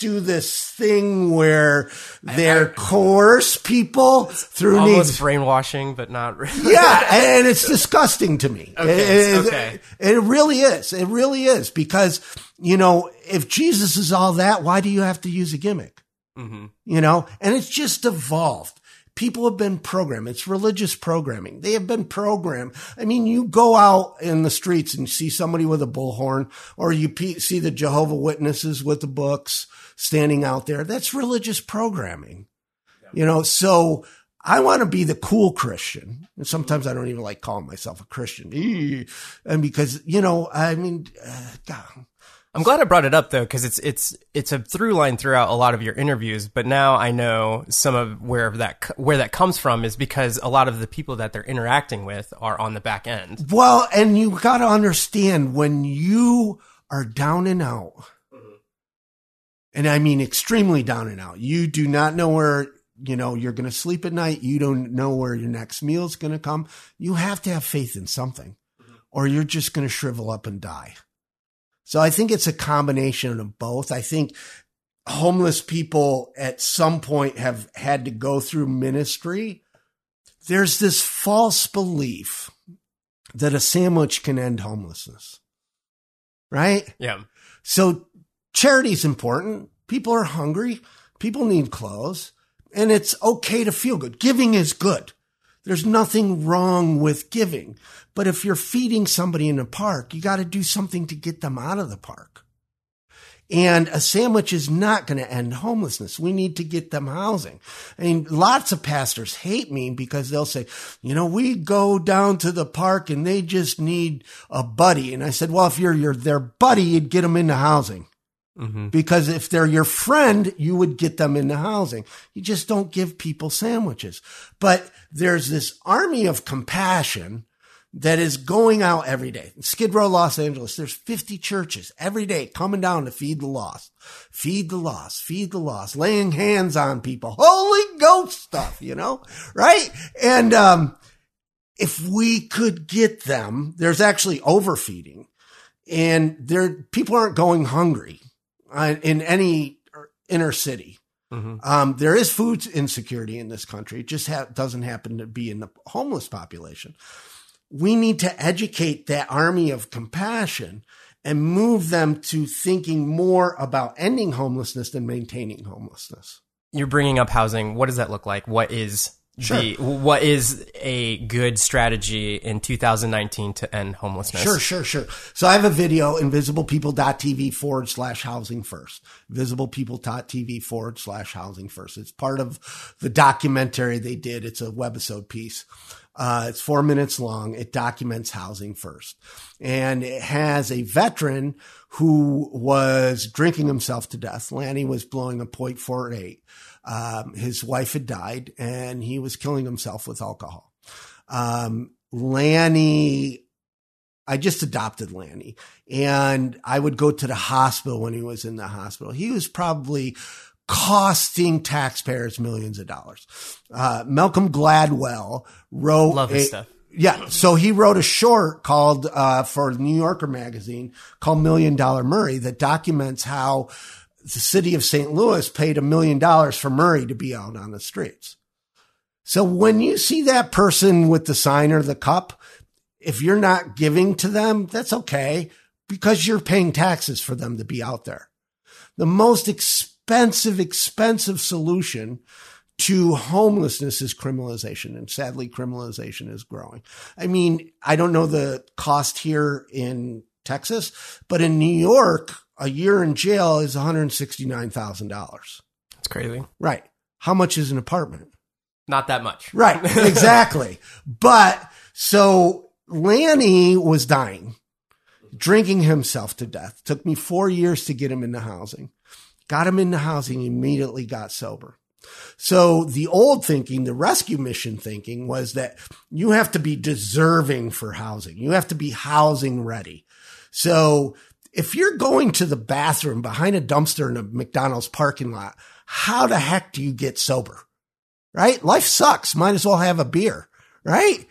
do this thing where they're coerce people through almost needs. brainwashing, but not really. yeah, [laughs] and it's disgusting to me. Okay, it, okay. It, it really is. It really is because you know if Jesus is all that, why do you have to use a gimmick? Mm-hmm. You know, and it's just evolved. People have been programmed. It's religious programming. They have been programmed. I mean, you go out in the streets and see somebody with a bullhorn, or you see the Jehovah Witnesses with the books standing out there. That's religious programming. You know, so I want to be the cool Christian. And sometimes I don't even like calling myself a Christian. And because, you know, I mean, uh, God, I'm glad I brought it up though, because it's it's it's a through line throughout a lot of your interviews. But now I know some of where that where that comes from is because a lot of the people that they're interacting with are on the back end. Well, and you got to understand when you are down and out, and I mean extremely down and out. You do not know where you know you're going to sleep at night. You don't know where your next meal is going to come. You have to have faith in something, or you're just going to shrivel up and die. So I think it's a combination of both. I think homeless people at some point have had to go through ministry. There's this false belief that a sandwich can end homelessness. Right? Yeah. So charity's important. People are hungry. People need clothes and it's okay to feel good. Giving is good. There's nothing wrong with giving. But if you're feeding somebody in a park, you got to do something to get them out of the park. And a sandwich is not going to end homelessness. We need to get them housing. I mean, lots of pastors hate me because they'll say, you know, we go down to the park and they just need a buddy. And I said, well, if you're, you're their buddy, you'd get them into housing. Mm-hmm. Because if they're your friend, you would get them into housing. You just don't give people sandwiches. But there's this army of compassion that is going out every day. In Skid Row, Los Angeles, there's 50 churches every day coming down to feed the lost, feed the lost, feed the lost, laying hands on people, Holy Ghost stuff, you know, right? And, um, if we could get them, there's actually overfeeding and there, people aren't going hungry in any inner city. Mm-hmm. Um, there is food insecurity in this country. It just ha- doesn't happen to be in the homeless population. We need to educate that army of compassion and move them to thinking more about ending homelessness than maintaining homelessness. You're bringing up housing. What does that look like? What is Sure. the what is a good strategy in 2019 to end homelessness? Sure, sure, sure. So I have a video, invisiblepeople.tv forward slash housing first. Invisiblepeople.tv forward slash housing first. It's part of the documentary they did. It's a webisode piece. Uh, it's four minutes long. It documents housing first. And it has a veteran who was drinking himself to death. Lanny was blowing a .48. Um, his wife had died and he was killing himself with alcohol. Um, Lanny, I just adopted Lanny and I would go to the hospital when he was in the hospital. He was probably costing taxpayers millions of dollars. Uh, Malcolm Gladwell wrote Love his a- stuff. yeah. So he wrote a short called, uh, for New Yorker magazine called Million Dollar Murray that documents how the city of St. Louis paid a million dollars for Murray to be out on the streets. So when you see that person with the sign or the cup, if you're not giving to them, that's okay because you're paying taxes for them to be out there. The most expensive, expensive solution to homelessness is criminalization. And sadly, criminalization is growing. I mean, I don't know the cost here in Texas, but in New York, a year in jail is $169,000. That's crazy. Right. How much is an apartment? Not that much. Right. [laughs] Exactly. but so Lanny was dying, drinking himself to death. Took me four years to get him into housing. Got him into housing, immediately got sober. So the old thinking, the rescue mission thinking was that you have to be deserving for housing. You have to be housing ready. So if you're going to the bathroom behind a dumpster in a McDonald's parking lot, how the heck do you get sober? Right? Life sucks. Might as well have a beer, right?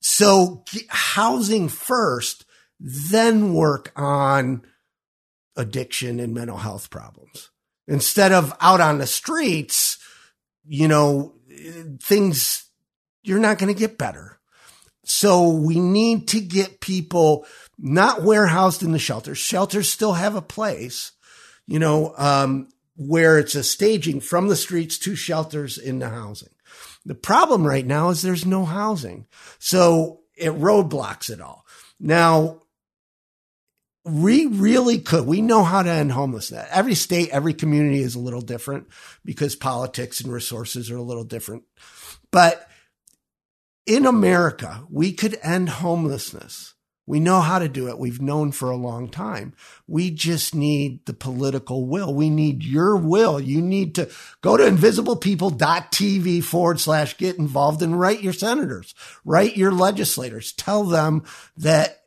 So housing first, then work on addiction and mental health problems instead of out on the streets, you know, things, you're not going to get better. So we need to get people not warehoused in the shelters. Shelters still have a place, you know, um, where it's a staging from the streets to shelters into housing. The problem right now is there's no housing. So it roadblocks it all. Now, we really could. We know how to end homelessness. Every state, every community is a little different because politics and resources are a little different. But in America, we could end homelessness. We know how to do it. We've known for a long time. We just need the political will. We need your will. You need to go to invisiblepeople.tv forward slash get involved and write your senators, write your legislators, tell them that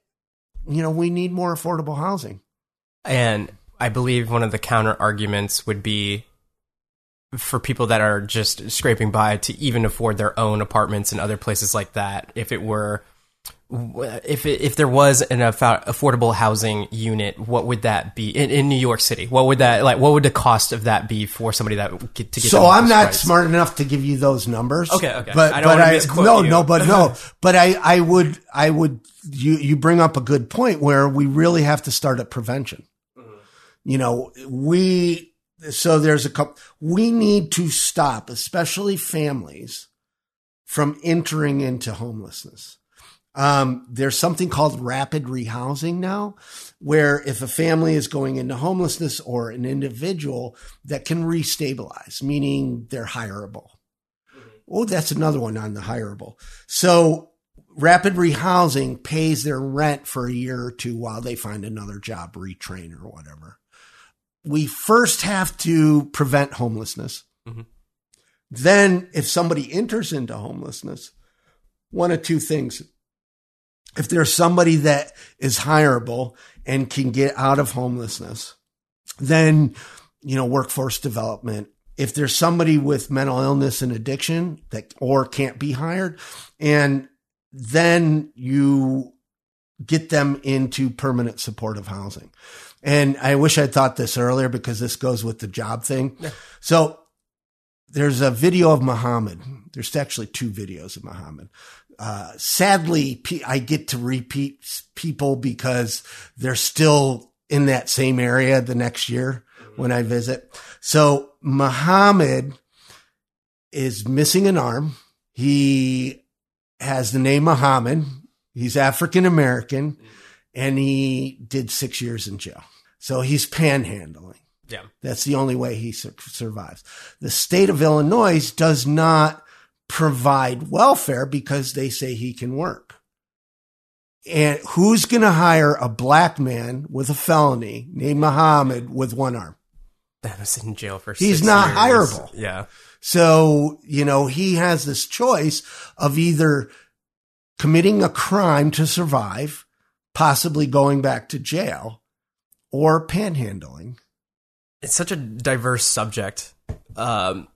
you know, we need more affordable housing. And I believe one of the counter arguments would be for people that are just scraping by to even afford their own apartments and other places like that. If it were, if it, if there was an affordable housing unit, what would that be in, in, New York City? What would that like? What would the cost of that be for somebody that get to get? So I'm not price? smart enough to give you those numbers. Okay, okay. But I don't but I, no, you. no, but [laughs] no, but I I would I would you you bring up a good point where we really have to start at prevention. Mm-hmm. You know, we so there's a couple we need to stop, especially families, from entering into homelessness. Um, there's something called rapid rehousing now, where if a family is going into homelessness or an individual that can restabilize, meaning they're hireable. Mm-hmm. Oh, that's another one on the hireable. So rapid rehousing pays their rent for a year or two while they find another job, retrain or whatever. We first have to prevent homelessness. Mm-hmm. Then, if somebody enters into homelessness, one of two things. If there's somebody that is hireable and can get out of homelessness, then, you know, workforce development. If there's somebody with mental illness and addiction that or can't be hired and then you get them into permanent supportive housing. And I wish I'd thought this earlier because this goes with the job thing. Yeah. So there's a video of Muhammad. There's actually two videos of Muhammad. Uh, sadly, I get to repeat people because they're still in that same area the next year when I visit. So Muhammad is missing an arm. He has the name Muhammad. He's African American and he did six years in jail. So he's panhandling. Yeah. That's the only way he su- survives. The state of Illinois does not provide welfare because they say he can work. And who's going to hire a black man with a felony named Muhammad with one arm? That was in jail for He's not years. hireable. Yeah. So, you know, he has this choice of either committing a crime to survive, possibly going back to jail, or panhandling. It's such a diverse subject. Um,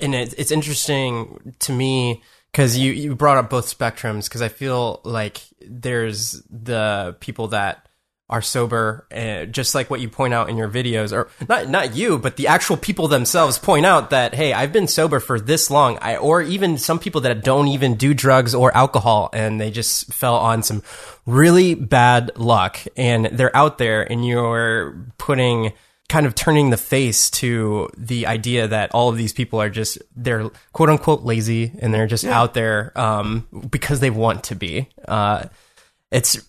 and it, it's interesting to me because you, you brought up both spectrums because I feel like there's the people that are sober, uh, just like what you point out in your videos, or not not you, but the actual people themselves point out that hey, I've been sober for this long, I, or even some people that don't even do drugs or alcohol, and they just fell on some really bad luck, and they're out there, and you're putting kind of turning the face to the idea that all of these people are just they're quote unquote lazy and they're just out there um, because they want to be. Uh, it's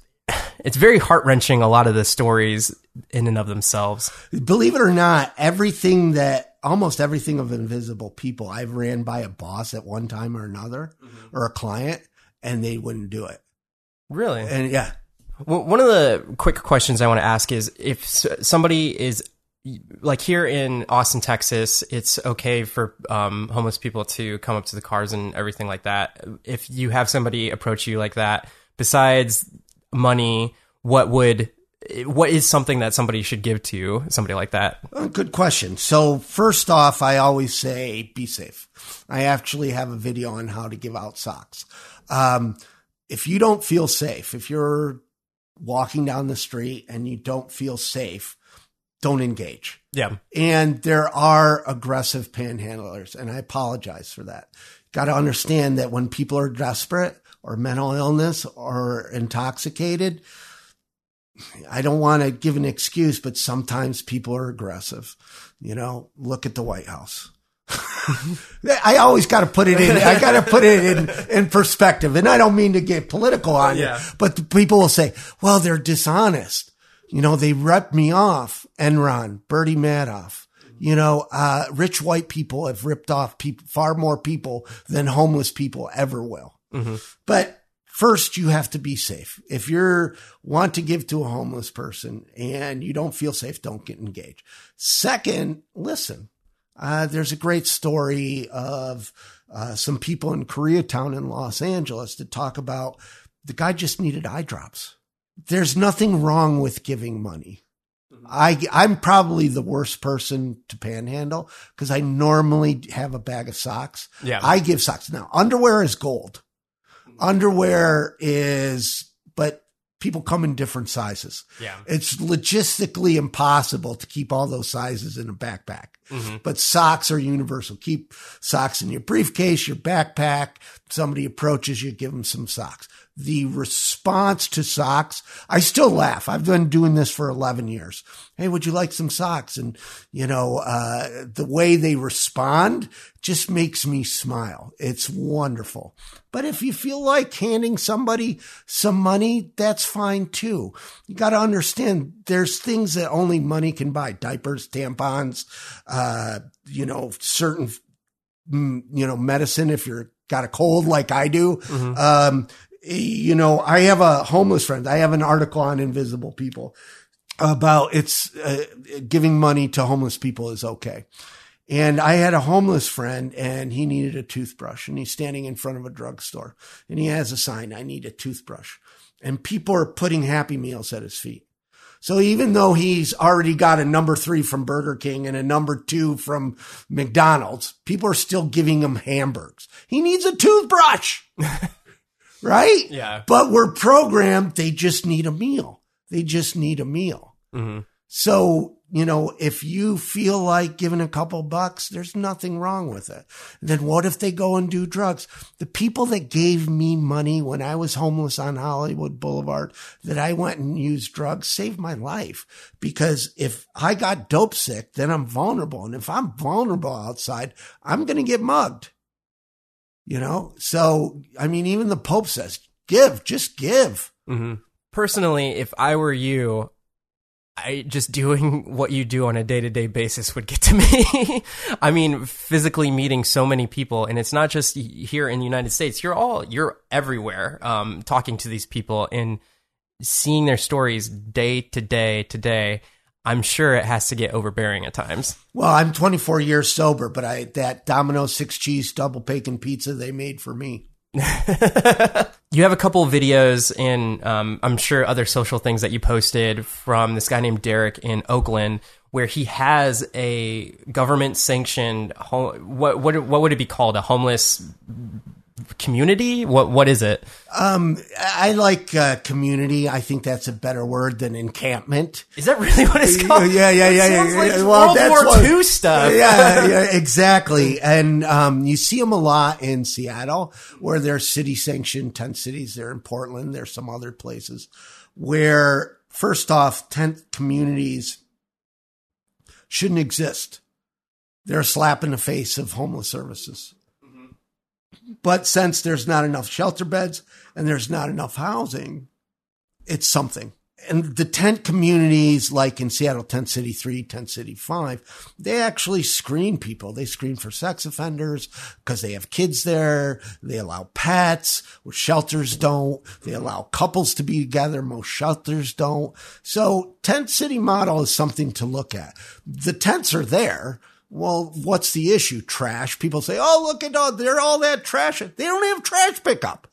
it's very heart wrenching. A lot of the stories in and of themselves. Believe it or not, everything that almost everything of invisible people I've ran by a boss at one time or another or a client and they wouldn't do it. Really? And yeah, Well, one of the quick questions I want to ask is if somebody is like here in Austin, Texas, it's okay for um, homeless people to come up to the cars and everything like that. If you have somebody approach you like that, besides money, what would what is something that somebody should give to somebody like that? Uh, Good question. So first off, I always say be safe. I actually have a video on how to give out socks. Um, if you don't feel safe, if you're walking down the street and you don't feel safe, don't engage. Yeah. And there are aggressive panhandlers, and I apologize for that. Got to understand that when people are desperate or mental illness or intoxicated, I don't want to give an excuse, but sometimes people are aggressive. You know, look at the White House. [laughs] I always got to put it in. I got to put it in in perspective, and I don't mean to get political on Yeah. you, but the people will say, "Well, they're dishonest." You know, they ripped me off. Enron, Bernie Madoff. You know, uh, rich white people have ripped off people, far more people than homeless people ever will. But first you have to be safe. If you're want to give to a homeless person and you don't feel safe, don't get engaged. Second, listen. Uh, there's a great story of uh, some people in Koreatown in Los Angeles to talk about the guy just needed eye drops. There's nothing wrong with giving money. I, I'm probably the worst person to panhandle because I normally have a bag of socks. Yeah. I give socks. Now, underwear is gold. Underwear is, but people come in different sizes. Yeah. It's logistically impossible to keep all those sizes in a backpack. Mm-hmm. But socks are universal. Keep socks in your briefcase, your backpack. Somebody approaches you, give them some socks. The response to socks, I still laugh. I've been doing this for 11 years. Hey, would you like some socks? And, you know, uh, the way they respond just makes me smile. It's wonderful. But if you feel like handing somebody some money, that's fine too. You got to understand there's things that only money can buy diapers, tampons, uh, you know, certain, mm, you know, medicine if you're got a cold like I do. Um, you know, I have a homeless friend. I have an article on invisible people about it's uh, giving money to homeless people is okay. And I had a homeless friend and he needed a toothbrush and he's standing in front of a drugstore and he has a sign, I need a toothbrush. And people are putting happy meals at his feet. So even though he's already got a number three from Burger King and a number two from McDonald's, people are still giving him hamburgers. He needs a toothbrush. [laughs] right? Yeah. But we're programmed. They just need a meal. They just need a meal. Mm-hmm. So, you know, if you feel like giving a couple bucks, there's nothing wrong with it. Then what if they go and do drugs? The people that gave me money when I was homeless on Hollywood Boulevard, that I went and used drugs, saved my life. Because if I got dope sick, then I'm vulnerable. And if I'm vulnerable outside, I'm going to get mugged. You know? So, I mean, even the Pope says, give, just give. hmm Personally, if I were you, I just doing [laughs] what you do on a day to day basis would get to [laughs] me. I mean, physically meeting so many people, and it's not just here in the United States. You're all you're everywhere, um, talking to these people and seeing their stories day to day to day. I'm sure it has to get overbearing at times. Well, I'm 24 years sober, but I that Domino's six cheese double bacon pizza they made for me. [laughs] You have a couple of videos and um, I'm sure other social things that you posted from this guy named Derek in Oakland, where he has a government sanctioned what what what would it be called a homeless community? What what is it? Um, I like uh, community. I think that's a better word than encampment. Is that really what it's called? Yeah, yeah, yeah, yeah. yeah, like. Well, World that's War what- II stuff. yeah, [laughs] yeah, exactly. And um, you see them a lot in Seattle, where there's city sanctioned tent cities. They're in Portland. There's some other places where, first off, tent communities shouldn't exist. They're a slap in the face of homeless services. But since there's not enough shelter beds and there's not enough housing, it's something. And the tent communities, like in Seattle, Tent City 3, Tent City 5, they actually screen people. They screen for sex offenders because they have kids there. They allow pets, which shelters don't. They allow couples to be together. Most shelters don't. So tent city model is something to look at. The tents are there. Well, what's the issue? Trash. People say, Oh, look at all, they're all that trash. They don't have trash pickup.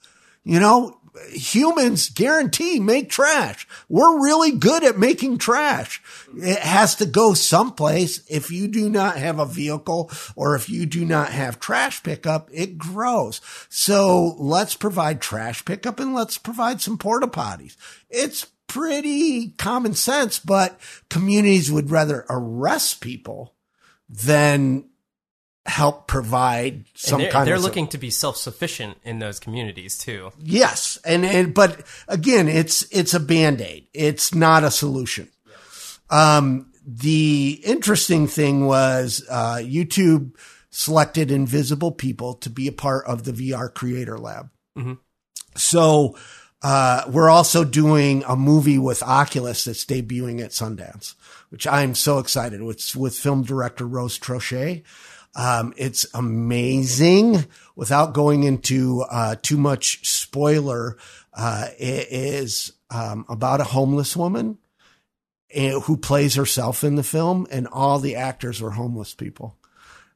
You know, humans guarantee make trash. We're really good at making trash. It has to go someplace. If you do not have a vehicle or if you do not have trash pickup, it grows. So let's provide trash pickup and let's provide some porta potties. It's pretty common sense, but communities would rather arrest people than help provide some they're, kind they're of looking to be self-sufficient in those communities too Yes. And, and, but again, it's, it's a band-aid. It's not a solution. Um, the interesting thing was, uh, YouTube selected invisible people to be a part of the VR creator lab. So, uh, we're also doing a movie with Oculus that's debuting at Sundance, which I'm so excited. It's with film director Rose Troche. Um, it's amazing without going into, uh, too much spoiler. Uh, it is, um, about a homeless woman eh, who plays herself in the film and all the actors are homeless people.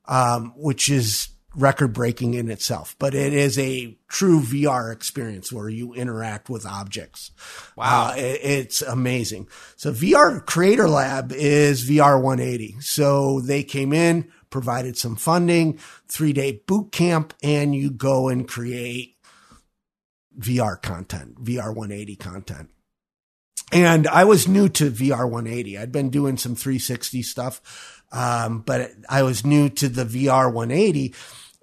Um, which is record breaking in itself, but it is a true VR experience where you interact with objects. Wow. Uh, it- it's amazing. So VR Creator Lab is VR 180. So they came in, provided some funding, three day boot camp, and you go and create VR content, VR 180 content. And I was new to VR 180. I'd been doing some 360 stuff. Um, but I was new to the VR 180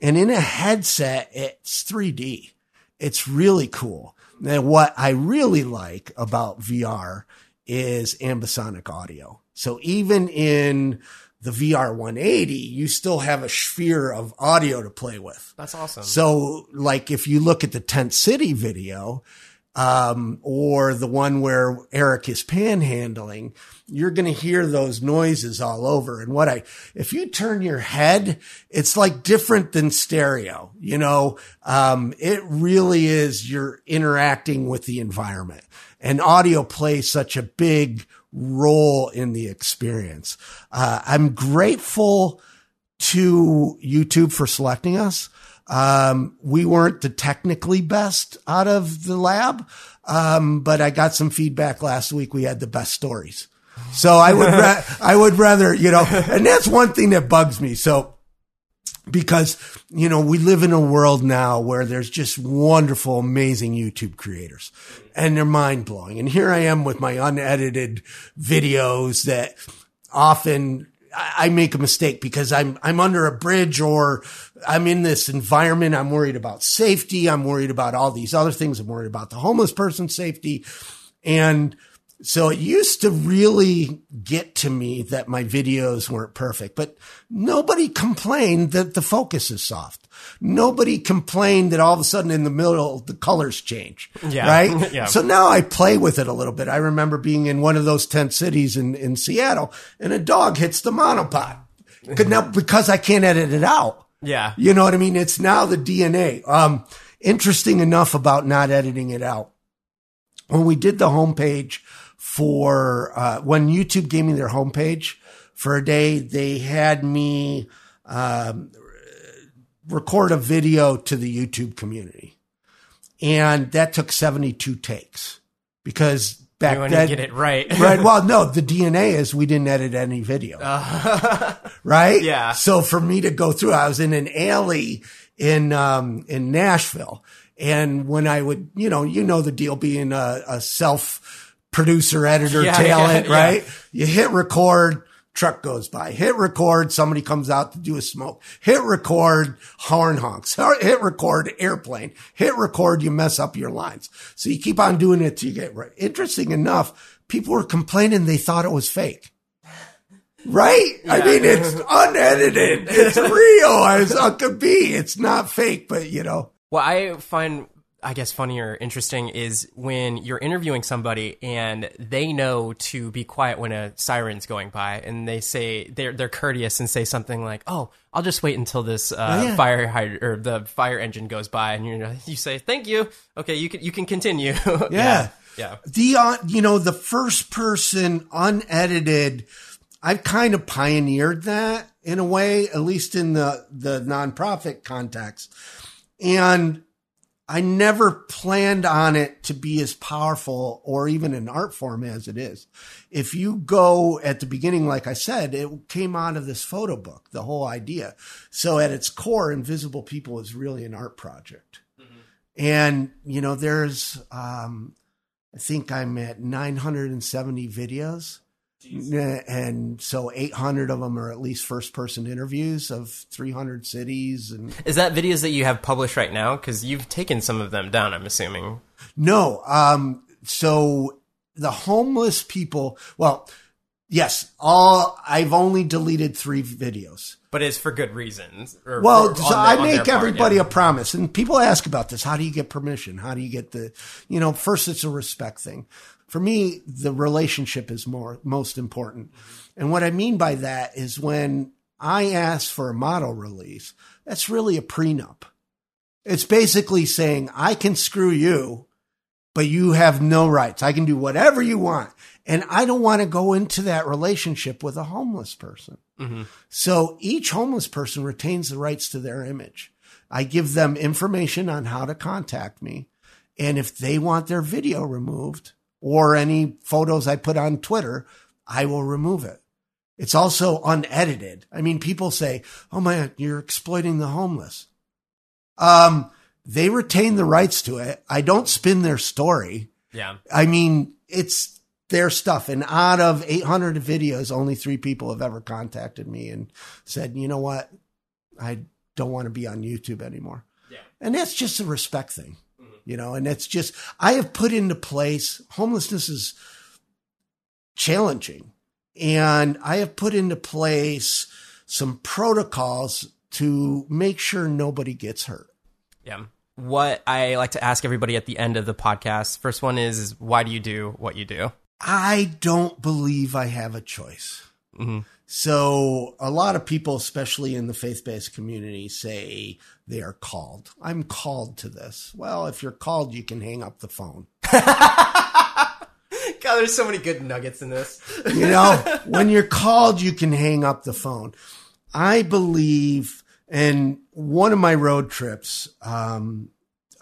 and in a headset, it's 3D. It's really cool. And what I really like about VR is ambisonic audio. So even in the VR 180, you still have a sphere of audio to play with. that's awesome So, like, if you look at the Tent City video, um, or the one where Eric is panhandling, you're going to hear those noises all over. And what I, if you turn your head, it's like different than stereo, you know, um, it really is you're interacting with the environment and audio plays such a big role in the experience. Uh, I'm grateful to YouTube for selecting us. Um, we weren't the technically best out of the lab. Um, but I got some feedback last week. We had the best stories. So I would, ra- I would rather, you know, and that's one thing that bugs me. So because, you know, we live in a world now where there's just wonderful, amazing YouTube creators and they're mind blowing. And here I am with my unedited videos that often I I make a mistake because I'm, I'm under a bridge or I'm in this environment. I'm worried about safety. I'm worried about all these other things. I'm worried about the homeless person's safety. And so it used to really get to me that my videos weren't perfect, but nobody complained that the focus is soft. Nobody complained that all of a sudden in the middle, the colors change. Yeah. Right. [laughs] Yeah. So now I play with it a little bit. I remember being in one of those tent cities in, in Seattle and a dog hits the monopod. Could now, because I can't edit it out. Yeah You know what I mean? It's now the DNA. Um, interesting enough about not editing it out. When we did the homepage for, uh, when YouTube gave me their homepage for a day, they had me, um, record a video to the YouTube community. And that took 72 takes because back want then, get it right [laughs] right. Well, no, the DNA is we didn't edit any video. [laughs] right? Yeah. So for me to go through, I was in an alley in, um, in Nashville. And when I would, you know, you know the deal being a, a self producer, editor, Yeah, talent, yeah, yeah. right? You hit record, truck goes by. Hit record, somebody comes out to do a smoke. Hit record, horn honks. [laughs] Hit record, airplane. Hit record, you mess up your lines. So you keep on doing it till you get right. Interesting enough, people were complaining they thought it was fake. Right? I mean, it's [laughs] unedited. It's real as it could be. It's not fake, but you know. What I find, I guess, funny or interesting is when you're interviewing somebody and they know to be quiet when a siren's going by, and they say they're they're courteous and say something like, "Oh, I'll just wait until this uh, Oh, yeah. fire hydrant or the fire engine goes by," and you you say, "Thank you. Okay, you can you can continue." [laughs] Yeah. yeah. The, uh, you know, the first person unedited, I've kind of pioneered that in a way, at least in the, the nonprofit context. And I never planned on it to be as powerful or even an art form as it is. If you go at the beginning, like I said, it came out of this photo book, the whole idea. So at its core, Invisible People is really an art project. And, you know, there's, um, I think I'm at 970 videos. And so 800 of them are at least first person interviews of 300 cities. And Is that videos that you have published right now? Because you've taken some of them down. I'm assuming. no, um, so the homeless people, well, yes, all I've only deleted three videos. But it's for good reasons. Or Well, for- so on I their- on their make part, everybody yeah. a promise, and people ask about this. How do you get permission? How do you get the, you know, first it's a respect thing. For me, the relationship is more most important, and what I mean by that is when I ask for a model release, that's really a prenup. It's basically saying I can screw you, but you have no rights. I can do whatever you want, and I don't want to go into that relationship with a homeless person. Mm-hmm. So each homeless person retains the rights to their image. I give them information on how to contact me. And if they want their video removed or any photos I put on Twitter, I will remove it. It's also unedited. I mean, people say, Oh my, you're exploiting the homeless. Um, they retain the rights to it. I don't spin their story. Yeah. I mean, it's their stuff. And out of 800 videos, only three people have ever contacted me and said, you know what? I don't want to be on YouTube anymore. Yeah. And that's just a respect thing, you know, and it's just, I have put into place homelessness is challenging. And I have put into place some protocols to make sure nobody gets hurt. Yeah. What I like to ask everybody at the end of the podcast. First one is, is why do you do what you do? I don't believe I have a choice. Mhm. So a lot of people, especially in the faith-based community, say they are called. I'm called to this. Well, if you're called, you can hang up the phone. [laughs] God, there's so many good nuggets in this. You know, when you're called, you can hang up the phone. I believe, and one of my road trips, um,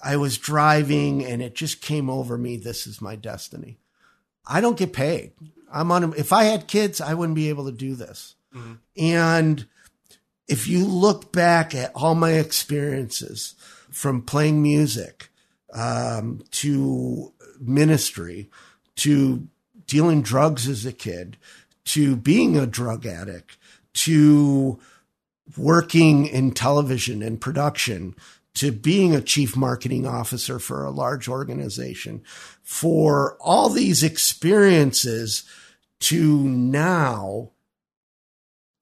I was driving and it just came over me. This is my destiny. I don't get paid. I'm on, if I had kids, I wouldn't be able to do this. And if you look back at all my experiences from playing music, um, to ministry, to dealing drugs as a kid, to being a drug addict, to working in television and production, to being a chief marketing officer for a large organization, for all these experiences to now,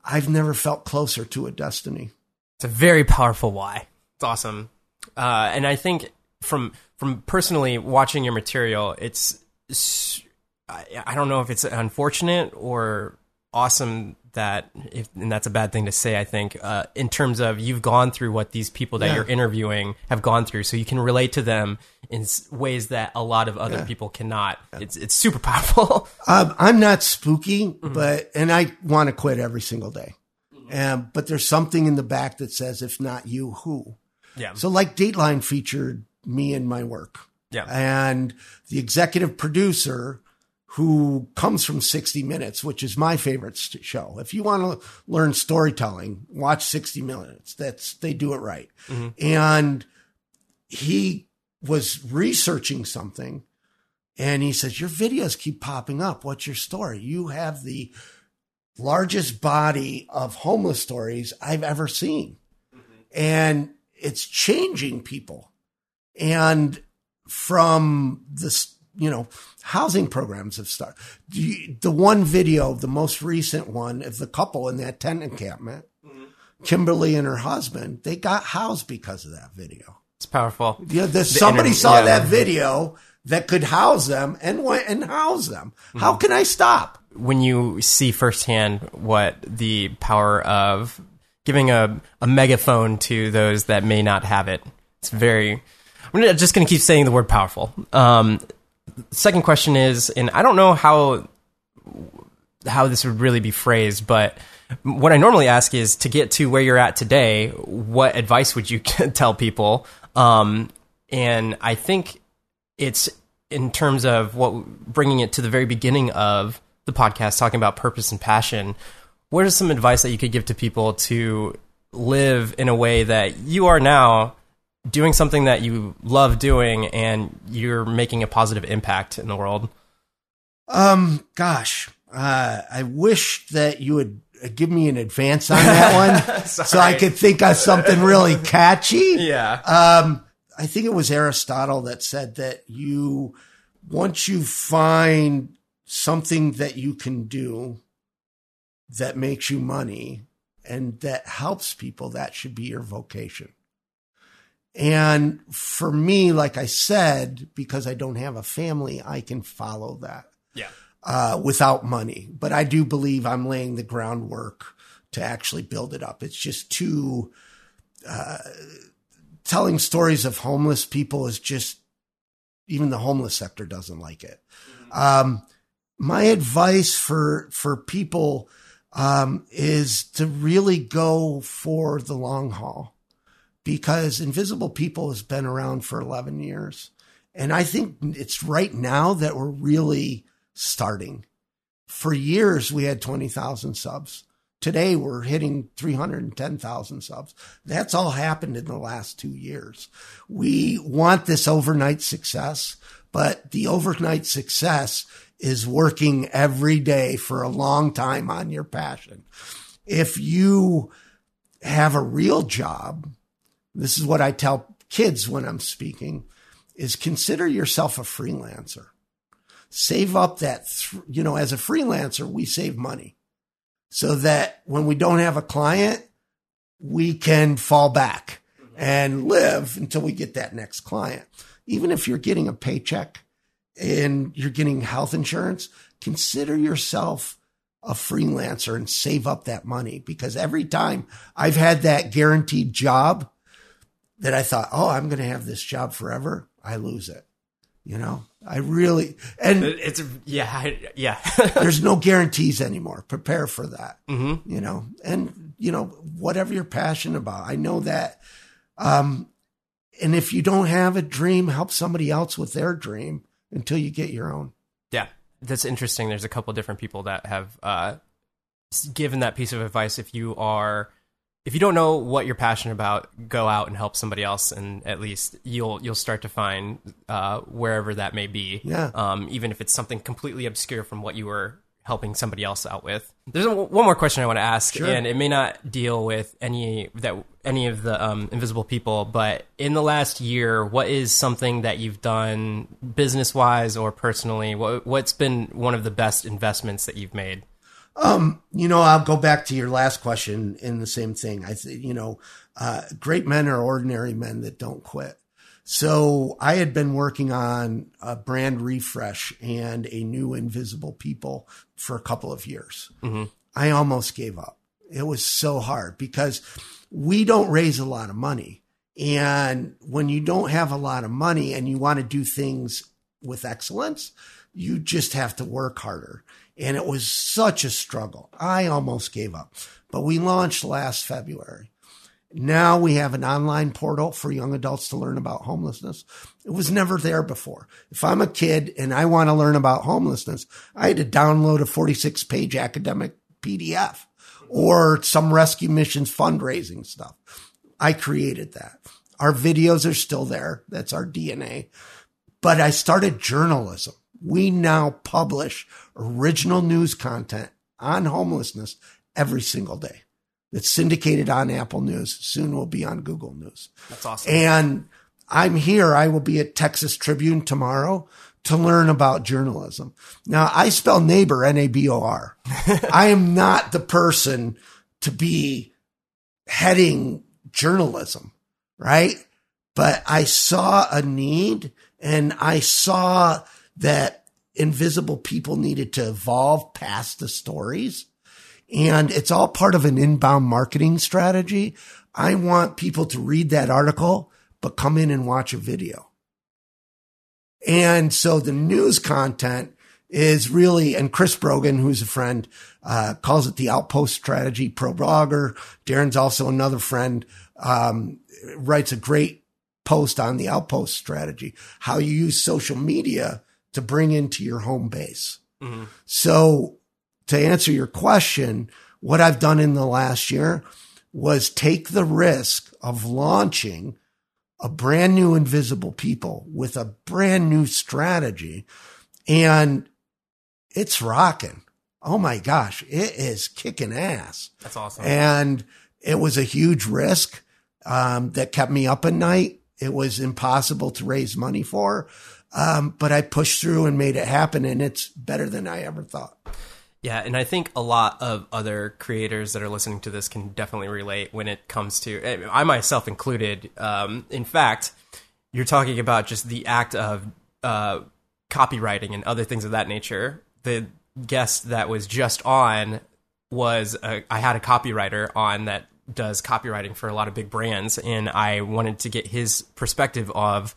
I've never felt closer to a destiny. It's a very powerful why. It's awesome. Uh, and I think from from personally watching your material, it's I don't know if it's unfortunate or awesome that if and that's a bad thing to say. I think uh, in terms of you've gone through what these people that Yeah. you're interviewing have gone through, so you can relate to them in ways that a lot of other people cannot. It's it's super powerful. [laughs] Um, I'm not spooky, but and I want to quit every single day. Um, but there's something in the back that says, if not you, who? yeah. So, like Dateline featured me in my work, yeah. and the executive producer who comes from 60 Minutes, which is my favorite show. If you want to learn storytelling, watch 60 Minutes. That's they do it right. Mm-hmm. And he was researching something and he says, Your videos keep popping up. What's your story? You have the largest body of homeless stories I've ever seen. Mm-hmm. And it's changing people. And from the s- you know, housing programs have started. The one video, the most recent one of the couple in that tent encampment, Kimberly and her husband, they got housed because of that video. It's powerful. Yeah, the, somebody internet- saw yeah. that video that could house them and went and house them. How can I stop? when you see firsthand what the power of giving a, a megaphone to those that may not have it. It's very. I'm just going to keep saying the word powerful. Um, second question is, and I don't know how how this would really be phrased, but what I normally ask is to get to where you're at today. What advice would you [laughs] tell people? Um, and I think it's in terms of what bringing it to the very beginning of the podcast, talking about purpose and passion. What is some advice that you could give to people to live in a way that you are now doing something that you love doing and you're making a positive impact in the world? Um, gosh, uh, I wish that you would uh, give me an advance on that [laughs] one so I could think of something really catchy. Yeah. Um, I think it was Aristotle that said that you, once you find something that you can do that makes you money and that helps people, that should be your vocation. And for me, like I said, because I don't have a family, I can follow that Yeah. uh, without money. But I do believe I'm laying the groundwork to actually build it up. It's just too, uh, telling stories of homeless people is just, even the homeless sector doesn't like it. Um, my advice for, for people, um, is to really go for the long haul because Invisible People has been around for 11 years. And I think it's right now that we're really starting. For years, we had 20,000 subs. Today, we're hitting 310,000 subs. That's all happened in the last two years. We want this overnight success, but the overnight success is working every day for a long time on your passion. If you have a real job, this is what I tell kids when I'm speaking is consider yourself a freelancer. Save up that, th- you know, as a freelancer, we save money so that when we don't have a client, we can fall back and live until we get that next client. Even if you're getting a paycheck and you're getting health insurance, consider yourself a freelancer and save up that money because every time I've had that guaranteed job that I thought, oh, I'm going to have this job forever, I lose it. You know, I really, and It's yeah, I- yeah. [laughs] there's no guarantees anymore. Prepare for that. Mm-hmm. You know, and you know whatever you're passionate about. I know that. Um, and if you don't have a dream, help somebody else with their dream until you get your own. Yeah, that's interesting. There's a couple different people that have uh, given that piece of advice. If you are, if you don't know what you're passionate about, go out and help somebody else, and at least you'll you'll start to find uh, wherever that may be. Yeah. Um, even if it's something completely obscure from what you were helping somebody else out with. There's a, one more question I want to ask, Sure. and it may not deal with any that any of the um, invisible people, but in the last year, what is something that you've done business wise or personally? What what's been one of the best investments that you've made? You know, I'll go back to your last question in the same thing. I think, you know, uh, great men are ordinary men that don't quit. So I had been working on a brand refresh and a new invisible people for a couple of years. I almost gave up. It was so hard because we don't raise a lot of money. And when you don't have a lot of money and you want to do things with excellence, you just have to work harder. And it was such a struggle. I almost gave up, but we launched last February. Now we have an online portal for young adults to learn about homelessness. It was never there before. If I'm a kid and I want to learn about homelessness, I had to download a 46 page academic PDF or some rescue missions fundraising stuff. I created that. Our videos are still there. That's our DNA. But I started journalism. We now publish original news content on homelessness every single day. It's syndicated on Apple News. Soon will be on Google News. That's awesome. And I'm here. I will be at Texas Tribune tomorrow to learn about journalism. Now I spell neighbor N-A-B-O-R. [laughs] I am not the person to be heading journalism, right? But I saw a need and I saw that invisible people needed to evolve past the stories. And it's all part of an inbound marketing strategy. I want people to read that article, but come in and watch a video. And so the news content is really, and Chris Brogan, who's a friend, uh, calls it the outpost strategy ProBlogger. Darren's also another friend, um, writes a great post on the outpost strategy, how you use social media to bring into your home base. Mm-hmm. So to answer your question, what I've done in the last year was take the risk of launching a brand new invisible people with a brand new strategy and it's rocking. Oh my gosh, it is kicking ass. That's awesome. And it was a huge risk um, that kept me up at night. It was impossible to raise money for, um, but I pushed through and made it happen, and it's better than I ever thought. Yeah, and I think a lot of other creators that are listening to this can definitely relate when it comes to eh, I myself included. Um, in fact, you're talking about just the act of uh, copywriting and other things of that nature. The guest that was just on was a, I had a copywriter on that does copywriting for a lot of big brands, and I wanted to get his perspective of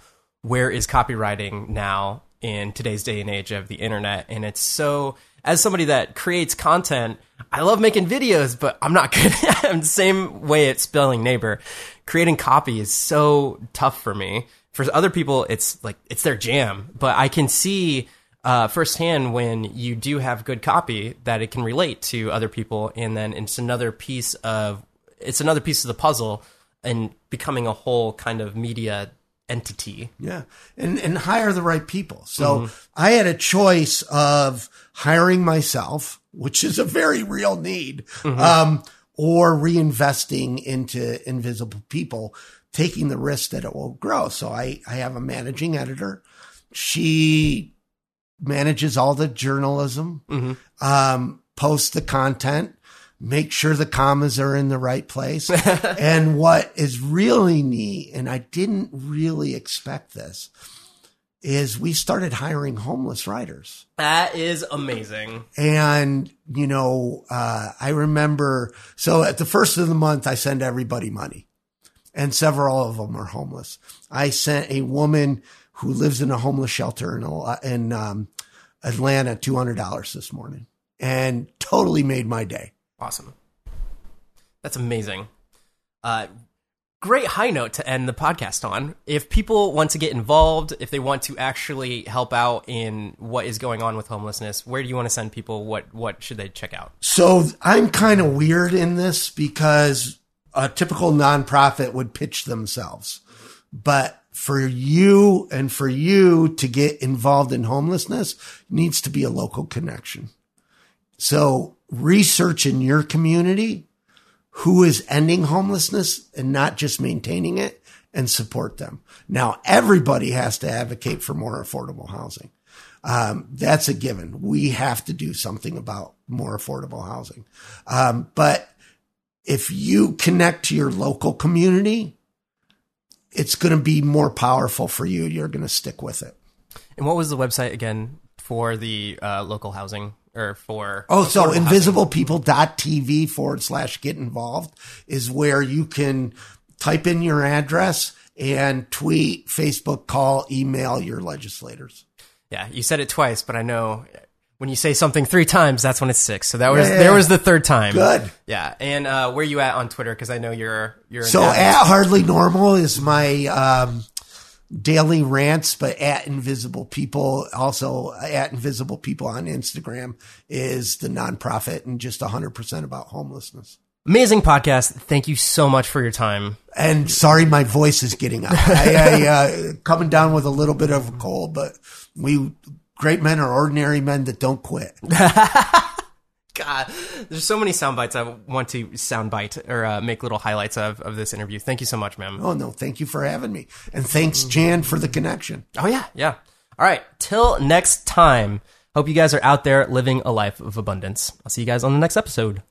where is copywriting now in today's day and age of the internet, and it's so as somebody that creates content, I love making videos, but I'm not [laughs] good. I'm the same way at spelling neighbor. Creating copy is so tough for me. For other people, it's like it's their jam. But I can see uh, firsthand when you do have good copy that it can relate to other people, and then it's another piece of it's another piece of the puzzle and becoming a whole kind of media entity. Yeah. And and hire the right people. So mm-hmm. I had a choice of hiring myself, which is a very real need, mm-hmm. um, or reinvesting into invisible people, taking the risk that it will grow. So I, I have a managing editor. She manages all the journalism, mm-hmm. um, posts the content, make sure the commas are in the right place. [laughs] and what is really neat, and I didn't really expect this, is we started hiring homeless writers. That is amazing. And, you know, uh, I remember, so at the first of the month, I send everybody money and several of them are homeless. I sent a woman who lives in a homeless shelter in, in um, Atlanta $200 this morning and totally made my day. Awesome. That's amazing. Uh, great high note to end the podcast on. If people want to get involved, if they want to actually help out in what is going on with homelessness, where do you want to send people? What what should they check out? So I'm kind of weird in this because a typical nonprofit would pitch themselves. But for you and for you to get involved in homelessness needs to be a local connection. So research in your community who is ending homelessness and not just maintaining it and support them. Now, everybody has to advocate for more affordable housing. Um, that's a given. We have to do something about more affordable housing. Um, but if you connect to your local community, it's going to be more powerful for you. You're going to stick with it. And what was the website again for the uh, local housing? Or for oh so invisiblepeople.tv forward slash get involved is where you can type in your address and tweet facebook call email your legislators. Yeah you said it twice but i know when you say something three times that's when it's six. So that was yeah, there was the third time. Good. Yeah and uh, where you at on twitter? Because i know you're you're so at hardly normal is my um daily rants, but at Invisible People, also at Invisible People on Instagram is the nonprofit and just 100% about homelessness. Amazing podcast. Thank you so much for your time. And sorry, my voice is getting out. [laughs] I, I uh, coming down with a little bit of a cold, but we great men are ordinary men that don't quit. [laughs] God, there's so many sound bites I want to soundbite or uh, make little highlights of, of this interview. Thank you so much, ma'am. Oh, no. Thank you for having me. And thanks, Jan, for the connection. Oh, yeah. Yeah. All right, till next time. Hope you guys are out there living a life of abundance. I'll see you guys on the next episode.